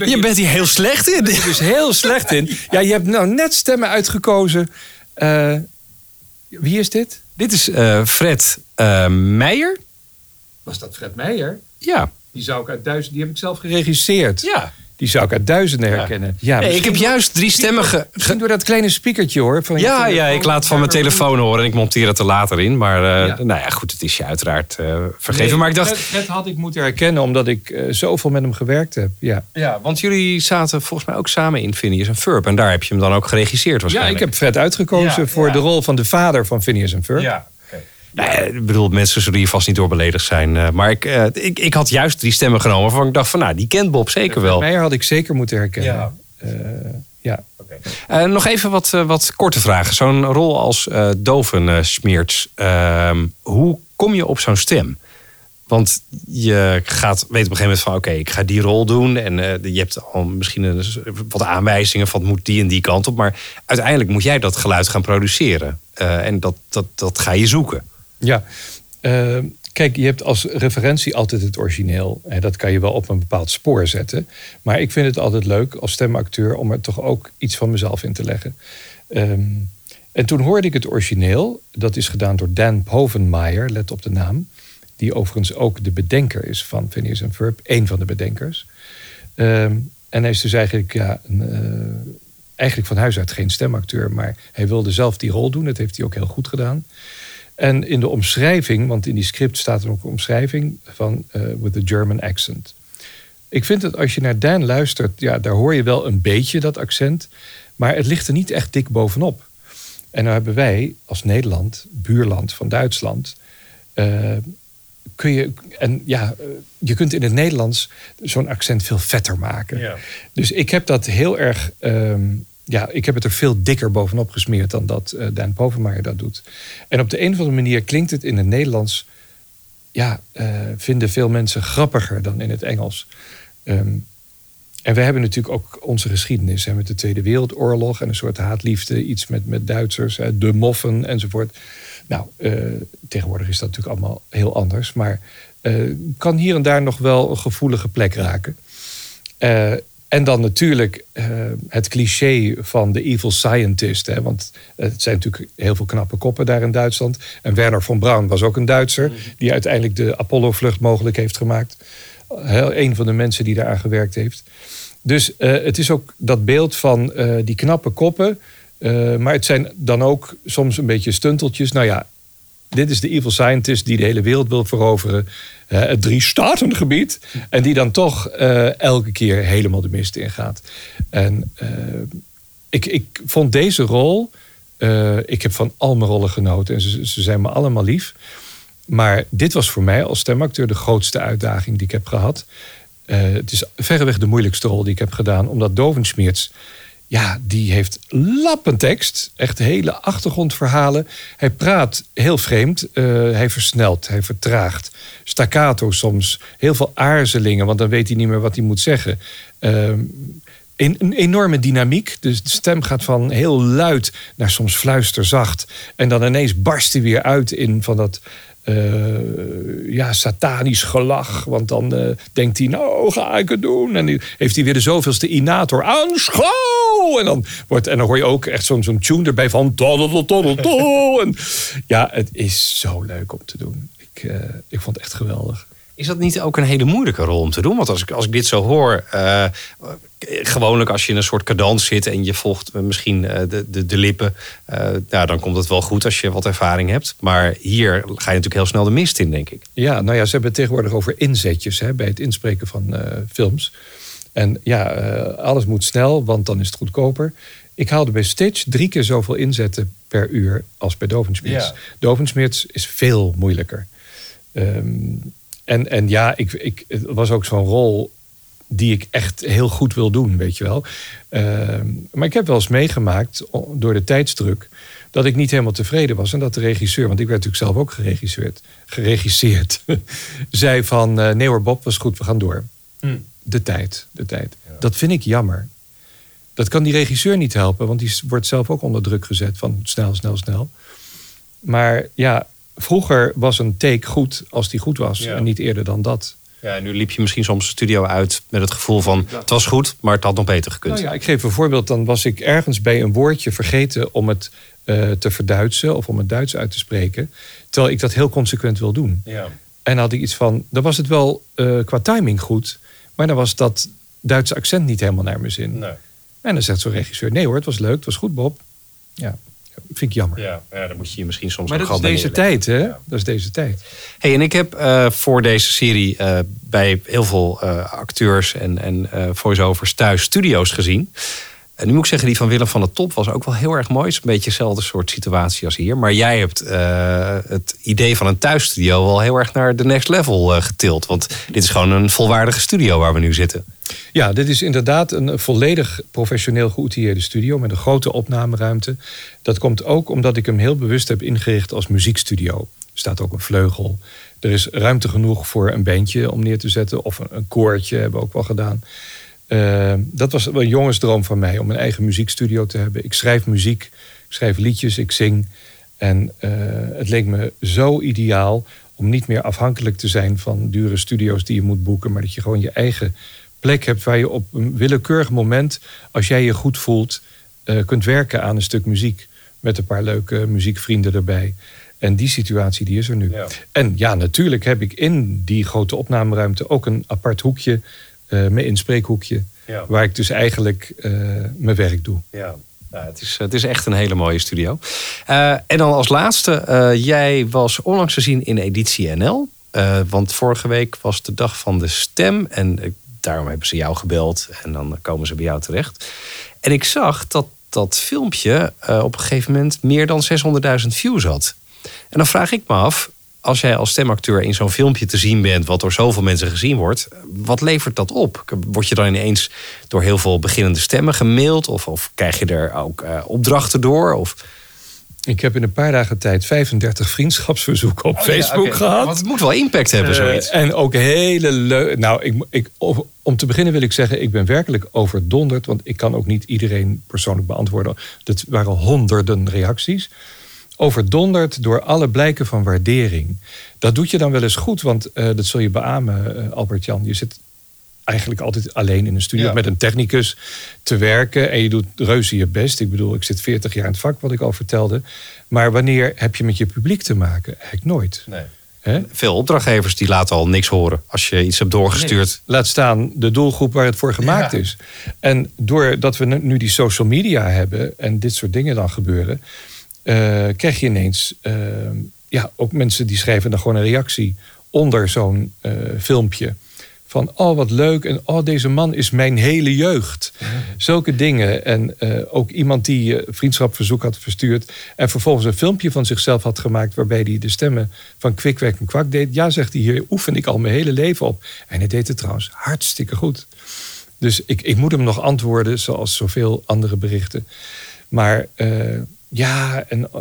je bent hier heel slecht in. er dus heel slecht in. Ja, je hebt nou net stemmen uitgekozen. Eh, wie is dit? Dit is eh, Fred eh, Meijer. Was dat Fred Meijer? Ja. Die zou ik uit duizenden, die heb ik zelf geregisseerd. Ja. Die zou ik uit duizenden herkennen. Ja, Hey, ik heb juist drie stemmen ge... Misschien door dat kleine speakertje hoor. Van Ja, ja, ik laat van mijn telefoon horen en ik monteer het er later in. Maar eh, Ja. nou ja, goed, het is je uiteraard eh, vergeven. Nee, maar ik dacht, Fred, Fred had ik moeten herkennen omdat ik eh, zoveel met hem gewerkt heb. Ja. ja, want jullie zaten volgens mij ook samen in Phineas en Ferb. En daar heb je hem dan ook geregisseerd ja, waarschijnlijk. ik heb Fred uitgekozen Ja, voor ja. de rol van de vader van Phineas en Ferb. Ja. Ja, ik bedoel, mensen zullen hier vast niet door beledigd zijn. eh, maar ik, eh, ik, ik had juist die stemmen genomen waarvan ik dacht van, nou, die kent Bob zeker wel. Meijer had ik zeker moeten herkennen. Ja. Eh, ja. Nog even wat, wat korte vragen. Zo'n rol als eh doven eh, smeert. ehm, hoe kom je op zo'n stem? Want je gaat, weet op een gegeven moment van... oké, ik ga die rol doen. En eh, je hebt al misschien een, wat aanwijzingen van... het moet die en die kant op. Maar uiteindelijk moet jij dat geluid gaan produceren. Eh, en dat, dat, dat ga je zoeken. Ja, Eh, kijk, je hebt als referentie altijd het origineel. En dat kan je wel op een bepaald spoor zetten. Maar ik vind het altijd leuk als stemacteur om er toch ook iets van mezelf in te leggen. Ehm, en toen hoorde ik het origineel. Dat is gedaan door Dan Povenmaier, let op de naam. Die overigens ook de bedenker is van Phineas en Ferb. één van de bedenkers. Ehm, en hij is dus eigenlijk, ja, een, eh, eigenlijk van huis uit geen stemacteur. Maar hij wilde zelf die rol doen. Dat heeft hij ook heel goed gedaan. En in de omschrijving, want in die script staat er ook een omschrijving van eh with a German accent. Ik vind dat als je naar Dan luistert, ja, daar hoor je wel een beetje dat accent. Maar het ligt er niet echt dik bovenop. En nou hebben wij als Nederland, buurland van Duitsland. eh, kun je, en ja, eh, je kunt in het Nederlands zo'n accent veel vetter maken. Dus ik heb dat heel erg. ehm, ja, ik heb het er veel dikker bovenop gesmeerd dan dat eh Dan Povenmaier dat doet. En op de een of andere manier klinkt het in het Nederlands. Ja, eh, vinden veel mensen grappiger dan in het Engels. Ehm, en we hebben natuurlijk ook onze geschiedenis hè, met de Tweede Wereldoorlog en een soort haatliefde, iets met, met Duitsers, hè, de moffen enzovoort. Nou, eh, tegenwoordig is dat natuurlijk allemaal heel anders, maar eh, kan hier en daar nog wel een gevoelige plek raken. Eh, en dan natuurlijk eh, het cliché van de evil scientist. Hè, want het zijn natuurlijk heel veel knappe koppen daar in Duitsland. En Werner von Braun was ook een Duitser. Die uiteindelijk de Apollo-vlucht mogelijk heeft gemaakt. Heel, een van de mensen die daaraan gewerkt heeft. Dus eh, het is ook dat beeld van eh, die knappe koppen. maar het zijn dan ook soms een beetje stunteltjes. Nou ja, dit is de evil scientist die de hele wereld wil veroveren. Het drie statengebied. En die dan toch eh, elke keer helemaal de mist ingaat. En eh, ik, ik vond deze rol. eh, ik heb van al mijn rollen genoten. En ze, zijn me allemaal lief. Maar dit was voor mij als stemacteur de grootste uitdaging die ik heb gehad. Eh, het is verreweg de moeilijkste rol die ik heb gedaan. Omdat Dovensmeerts, ja, die heeft lappentekst. Echt hele achtergrondverhalen. Hij praat heel vreemd. eh, hij versnelt, hij vertraagt. Staccato soms. Heel veel aarzelingen, want dan weet hij niet meer wat hij moet zeggen. Ehm, een enorme dynamiek. Dus de stem gaat van heel luid naar soms fluisterzacht. En dan ineens barst hij weer uit in van dat eh, ja, satanisch gelach. Want dan eh, denkt hij, nou ga ik het doen. En heeft hij weer de zoveelste inator. Aanschouw! En dan, wordt, en dan hoor je ook echt zo'n zo'n tune erbij van... En ja, het is zo leuk om te doen. Ik, eh, ik vond het echt geweldig. Is dat niet ook een hele moeilijke rol om te doen? Want als ik, als ik dit zo hoor, eh, gewoonlijk als je in een soort cadans zit en je volgt eh, misschien eh, de, de, de lippen, eh, nou, dan komt het wel goed als je wat ervaring hebt. Maar hier ga je natuurlijk heel snel de mist in, denk ik. Ja, nou ja, ze hebben het tegenwoordig over inzetjes hè, bij het inspreken van eh, films. En ja, eh, alles moet snel, want dan is het goedkoper. Ik haalde bij Stitch drie keer zoveel inzetten per uur als bij Dovensmeerts. Ja. Dovensmeerts is veel moeilijker. Ehm, en, en ja, ik, ik, het was ook zo'n rol die ik echt heel goed wil doen, weet je wel. Ehm, maar ik heb wel eens meegemaakt, door de tijdsdruk... dat ik niet helemaal tevreden was. En dat de regisseur, want ik werd natuurlijk zelf ook geregisseerd... geregisseerd zei van... eh nee hoor, Bob, was goed, we gaan door. De tijd, de tijd. Dat vind ik jammer. Dat kan die regisseur niet helpen, want die wordt zelf ook onder druk gezet van snel, snel, snel. Maar ja, vroeger was een take goed als die goed was Ja. en niet eerder dan dat. Ja, en nu liep je misschien soms studio uit met het gevoel van het was goed, maar het had nog beter gekund. Nou ja, ik geef een voorbeeld. Dan was ik ergens bij een woordje vergeten om het eh, te verduitsen of om het Duits uit te spreken. Terwijl ik dat heel consequent wil doen. Ja. En dan had ik iets van, dan was het wel eh, qua timing goed, maar dan was dat Duitse accent niet helemaal naar mijn zin. En dan zegt zo'n regisseur, nee hoor, het was leuk, het was goed Bob. Ja, vind ik jammer. Ja, ja, dan moet je je misschien soms Maar dat is deze neerleggen. tijd, hè? Dat is deze tijd. Hey, en ik heb eh, voor deze serie eh, bij heel veel eh, acteurs en, en eh voice-overs thuis studio's gezien. En nu moet ik zeggen, die van Willem van der Top was ook wel heel erg mooi. Het is een beetje dezelfde soort situatie als hier. Maar jij hebt eh, het idee van een thuisstudio wel heel erg naar de next level eh, getild. Want dit is gewoon een volwaardige studio waar we nu zitten. Ja, dit is inderdaad een volledig professioneel geoutilleerde studio met een grote opnameruimte. Dat komt ook omdat ik hem heel bewust heb ingericht als muziekstudio. Er staat ook een vleugel. Er is ruimte genoeg voor een bandje om neer te zetten. Of een, een koortje hebben we ook wel gedaan. Eh, dat was wel een jongensdroom van mij om een eigen muziekstudio te hebben. Ik schrijf muziek, ik schrijf liedjes, ik zing. En eh, het leek me zo ideaal om niet meer afhankelijk te zijn van dure studio's die je moet boeken, maar dat je gewoon je eigen plek hebt waar je op een willekeurig moment, als jij je goed voelt, eh, kunt werken aan een stuk muziek. Met een paar leuke muziekvrienden erbij. En die situatie die is er nu. En ja, natuurlijk heb ik in die grote opnameruimte ook een apart hoekje, eh mijn inspreekhoekje, Ja. waar ik dus eigenlijk eh, mijn werk doe. Ja. Ja, het, is, het is echt een hele mooie studio. Eh, en dan als laatste, eh, jij was onlangs te zien in editie NL. Eh, want vorige week was de dag van de stem. En daarom hebben ze jou gebeld en dan komen ze bij jou terecht. En ik zag dat dat filmpje eh, op een gegeven moment meer dan 600.000 views had. En dan vraag ik me af, als jij als stemacteur in zo'n filmpje te zien bent, wat door zoveel mensen gezien wordt, wat levert dat op? Word je dan ineens door heel veel beginnende stemmen gemaild? Of, of krijg je er ook eh, opdrachten door? Of... Ik heb in een paar dagen tijd 35 vriendschapsverzoeken op Oh ja, Facebook gehad. Want het moet wel impact hebben, Eh, zoiets. en ook hele leuke. Nou, ik, om te beginnen wil ik zeggen, ik ben werkelijk overdonderd. Want ik kan ook niet iedereen persoonlijk beantwoorden. Dat waren honderden reacties. Overdonderd door alle blijken van waardering. Dat doet je dan wel eens goed, want eh, dat zul je beamen, eh, Albert-Jan. Je zit eigenlijk altijd alleen in een studio Ja. met een technicus te werken. En je doet reuze je best. Ik bedoel, ik zit 40 jaar in het vak, wat ik al vertelde. Maar wanneer heb je met je publiek te maken? Eigenlijk nooit. Hè? Veel opdrachtgevers die laten al niks horen als je iets hebt doorgestuurd. Nee. Laat staan de doelgroep waar het voor gemaakt Ja. is. En doordat we nu- die social media hebben en dit soort dingen dan gebeuren, krijg je ineens eh, ja, ook mensen die schrijven dan gewoon een reactie onder zo'n eh, filmpje. Van, oh wat leuk. En oh, deze man is mijn hele jeugd. Zulke dingen. En eh, ook iemand die eh, vriendschapverzoek had verstuurd. En vervolgens een filmpje van zichzelf had gemaakt. waarbij hij de stemmen van Kwikwerk en Kwak deed. Ja, zegt hij, hier oefen ik al mijn hele leven op. En hij deed het trouwens hartstikke goed. Dus ik, ik moet hem nog antwoorden, zoals zoveel andere berichten. Maar eh, ja, en eh,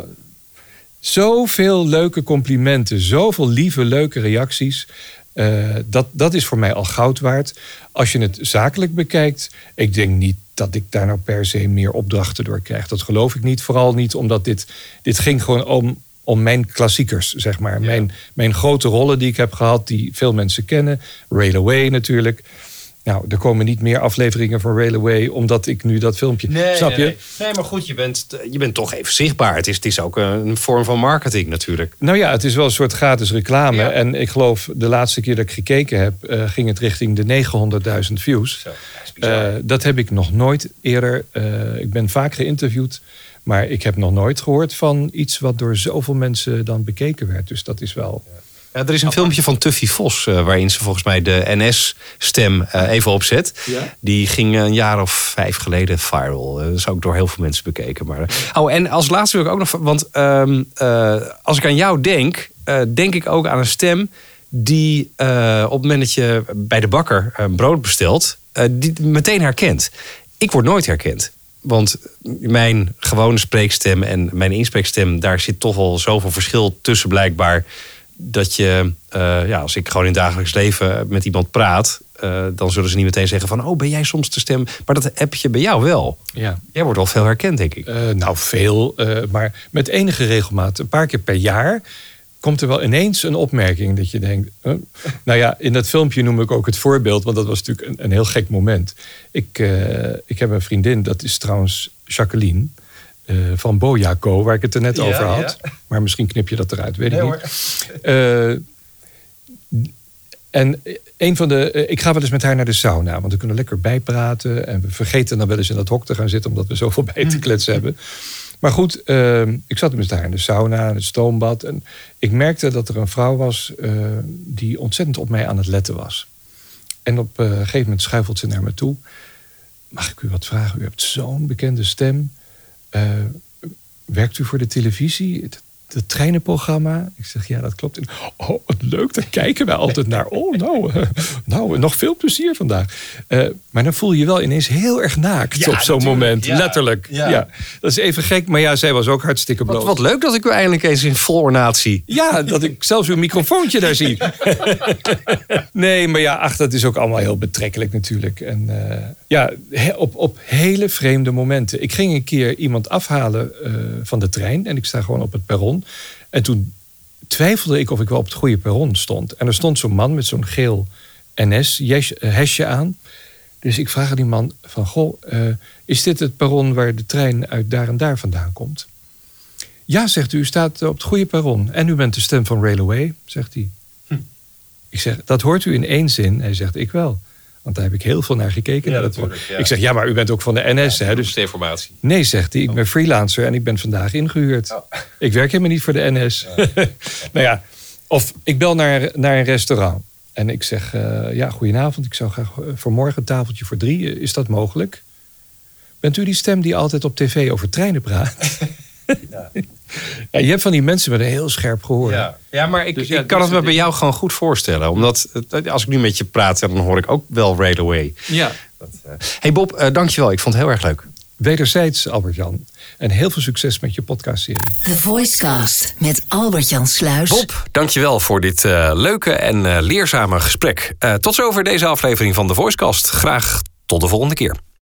zoveel leuke complimenten, zoveel lieve, leuke reacties. Eh, dat, dat is voor mij al goud waard. Als je het zakelijk bekijkt, ik denk niet dat ik daar nou per se meer opdrachten door krijg. Dat geloof ik niet. Vooral niet omdat dit, dit ging gewoon om, om mijn klassiekers, zeg maar. Mijn, mijn grote rollen die ik heb gehad, die veel mensen kennen. Rail Away natuurlijk. Nou, er komen niet meer afleveringen van Rail Away, omdat ik nu dat filmpje. snap je? Nee, nee, maar goed, je bent, je bent toch even zichtbaar. Het is, het is ook een vorm van marketing natuurlijk. Nou ja, het is wel een soort gratis reclame. En ik geloof, de laatste keer dat ik gekeken heb, eh, ging het richting de 900.000 views. Eh, dat heb ik nog nooit eerder. eh, ik ben vaak geïnterviewd, maar ik heb nog nooit gehoord van iets wat door zoveel mensen dan bekeken werd. Dus dat is wel. Ja, er is een filmpje van Tuffy Vos, eh, waarin ze volgens mij de NS-stem eh, even opzet. Ja. Die ging een jaar of vijf geleden viral. Eh, dat is ook door heel veel mensen bekeken. Maar, eh, oh, en als laatste wil ik ook nog. Want ehm, eh, als ik aan jou denk, eh, denk ik ook aan een stem die eh, op het moment dat je bij de bakker een brood bestelt, eh, die meteen herkent. Ik word nooit herkend. Want mijn gewone spreekstem en mijn inspreekstem, daar zit toch wel zoveel verschil tussen blijkbaar. Dat je, eh, ja, als ik gewoon in het dagelijks leven met iemand praat, eh, dan zullen ze niet meteen zeggen van, oh, ben jij soms de stem? Maar dat heb je bij jou wel. Ja. Jij wordt wel veel herkend, denk ik. Eh, nou, veel, maar met enige regelmaat, een paar keer per jaar, komt er wel ineens een opmerking dat je denkt. huh? Nou ja, in dat filmpje noem ik ook het voorbeeld, want dat was natuurlijk een, een heel gek moment. Ik, ik heb een vriendin, dat is trouwens Jacqueline. Eh, van Bojaco, waar ik het er net Ja, over had. ja. Maar misschien knip je dat eruit, weet Nee, ik niet. Eh, en een van de. eh, Ik ga wel eens met haar naar de sauna, want we kunnen lekker bijpraten. En we vergeten dan wel eens in dat hok te gaan zitten, omdat we zoveel bij te kletsen hebben. Maar goed, eh, ik zat met haar in de sauna, in het stoombad. En ik merkte dat er een vrouw was die ontzettend op mij aan het letten was. En op een gegeven moment schuifelt ze naar me toe. Mag ik u wat vragen? U hebt zo'n bekende stem. Eh, werkt u voor de televisie? Het, het treinenprogramma? Ik zeg, ja, dat klopt. En, oh, wat leuk, daar kijken wij altijd naar. Oh, nou, eh, nou nog veel plezier vandaag. Eh, maar dan voel je je wel ineens heel erg naakt Ja, op zo'n moment. ja. Letterlijk. Ja. Ja. Dat is even gek, maar ja, zij was ook hartstikke bloot. Wat, wat leuk dat ik u eindelijk eens in vol ornaat zie. Ja, dat ik zelfs uw microfoontje daar zie. nee, maar ja, ach, dat is ook allemaal heel betrekkelijk natuurlijk. En ja, op, op hele vreemde momenten. Ik ging een keer iemand afhalen eh, van de trein en ik sta gewoon op het perron. En toen twijfelde ik of ik wel op het goede perron stond. En er stond zo'n man met zo'n geel NS-hesje aan. Dus ik vraag aan die man van, goh, eh, is dit het perron waar de trein uit daar en daar vandaan komt? Ja, zegt u, u staat op het goede perron. En u bent de stem van Railway, zegt hij. Ik zeg, dat hoort u in één zin. Hij zegt, ik wel. Want daar heb ik heel veel naar gekeken. Ja, naar dat ja. Ik zeg, ja, maar u bent ook van de NS, hè? Dus de informatie. Nee, zegt hij, ik ben freelancer en ik ben vandaag ingehuurd. Ik werk helemaal niet voor de NS. nou ja, of ik bel naar, naar een restaurant. En ik zeg, eh, ja, goedenavond. Ik zou graag eh, voor morgen een tafeltje voor drie. Eh, Is dat mogelijk? Bent u die stem die altijd op tv over treinen praat? Ja. je hebt van die mensen met een heel scherp gehoor. Ja, ja maar ik, Dus ja, ik kan dat het me bij jou gewoon goed voorstellen. Omdat eh, als ik nu met je praat, dan hoor ik ook wel Railway. Ja. Hey Bob, eh, dankjewel. Ik vond het heel erg leuk. Wederzijds, Albert-Jan. En heel veel succes met je podcastserie. The Voicecast met Albert-Jan Sluis. Bob, dankjewel voor dit eh, leuke en eh, leerzame gesprek. Eh, tot zover deze aflevering van de Voicecast. Graag tot de volgende keer.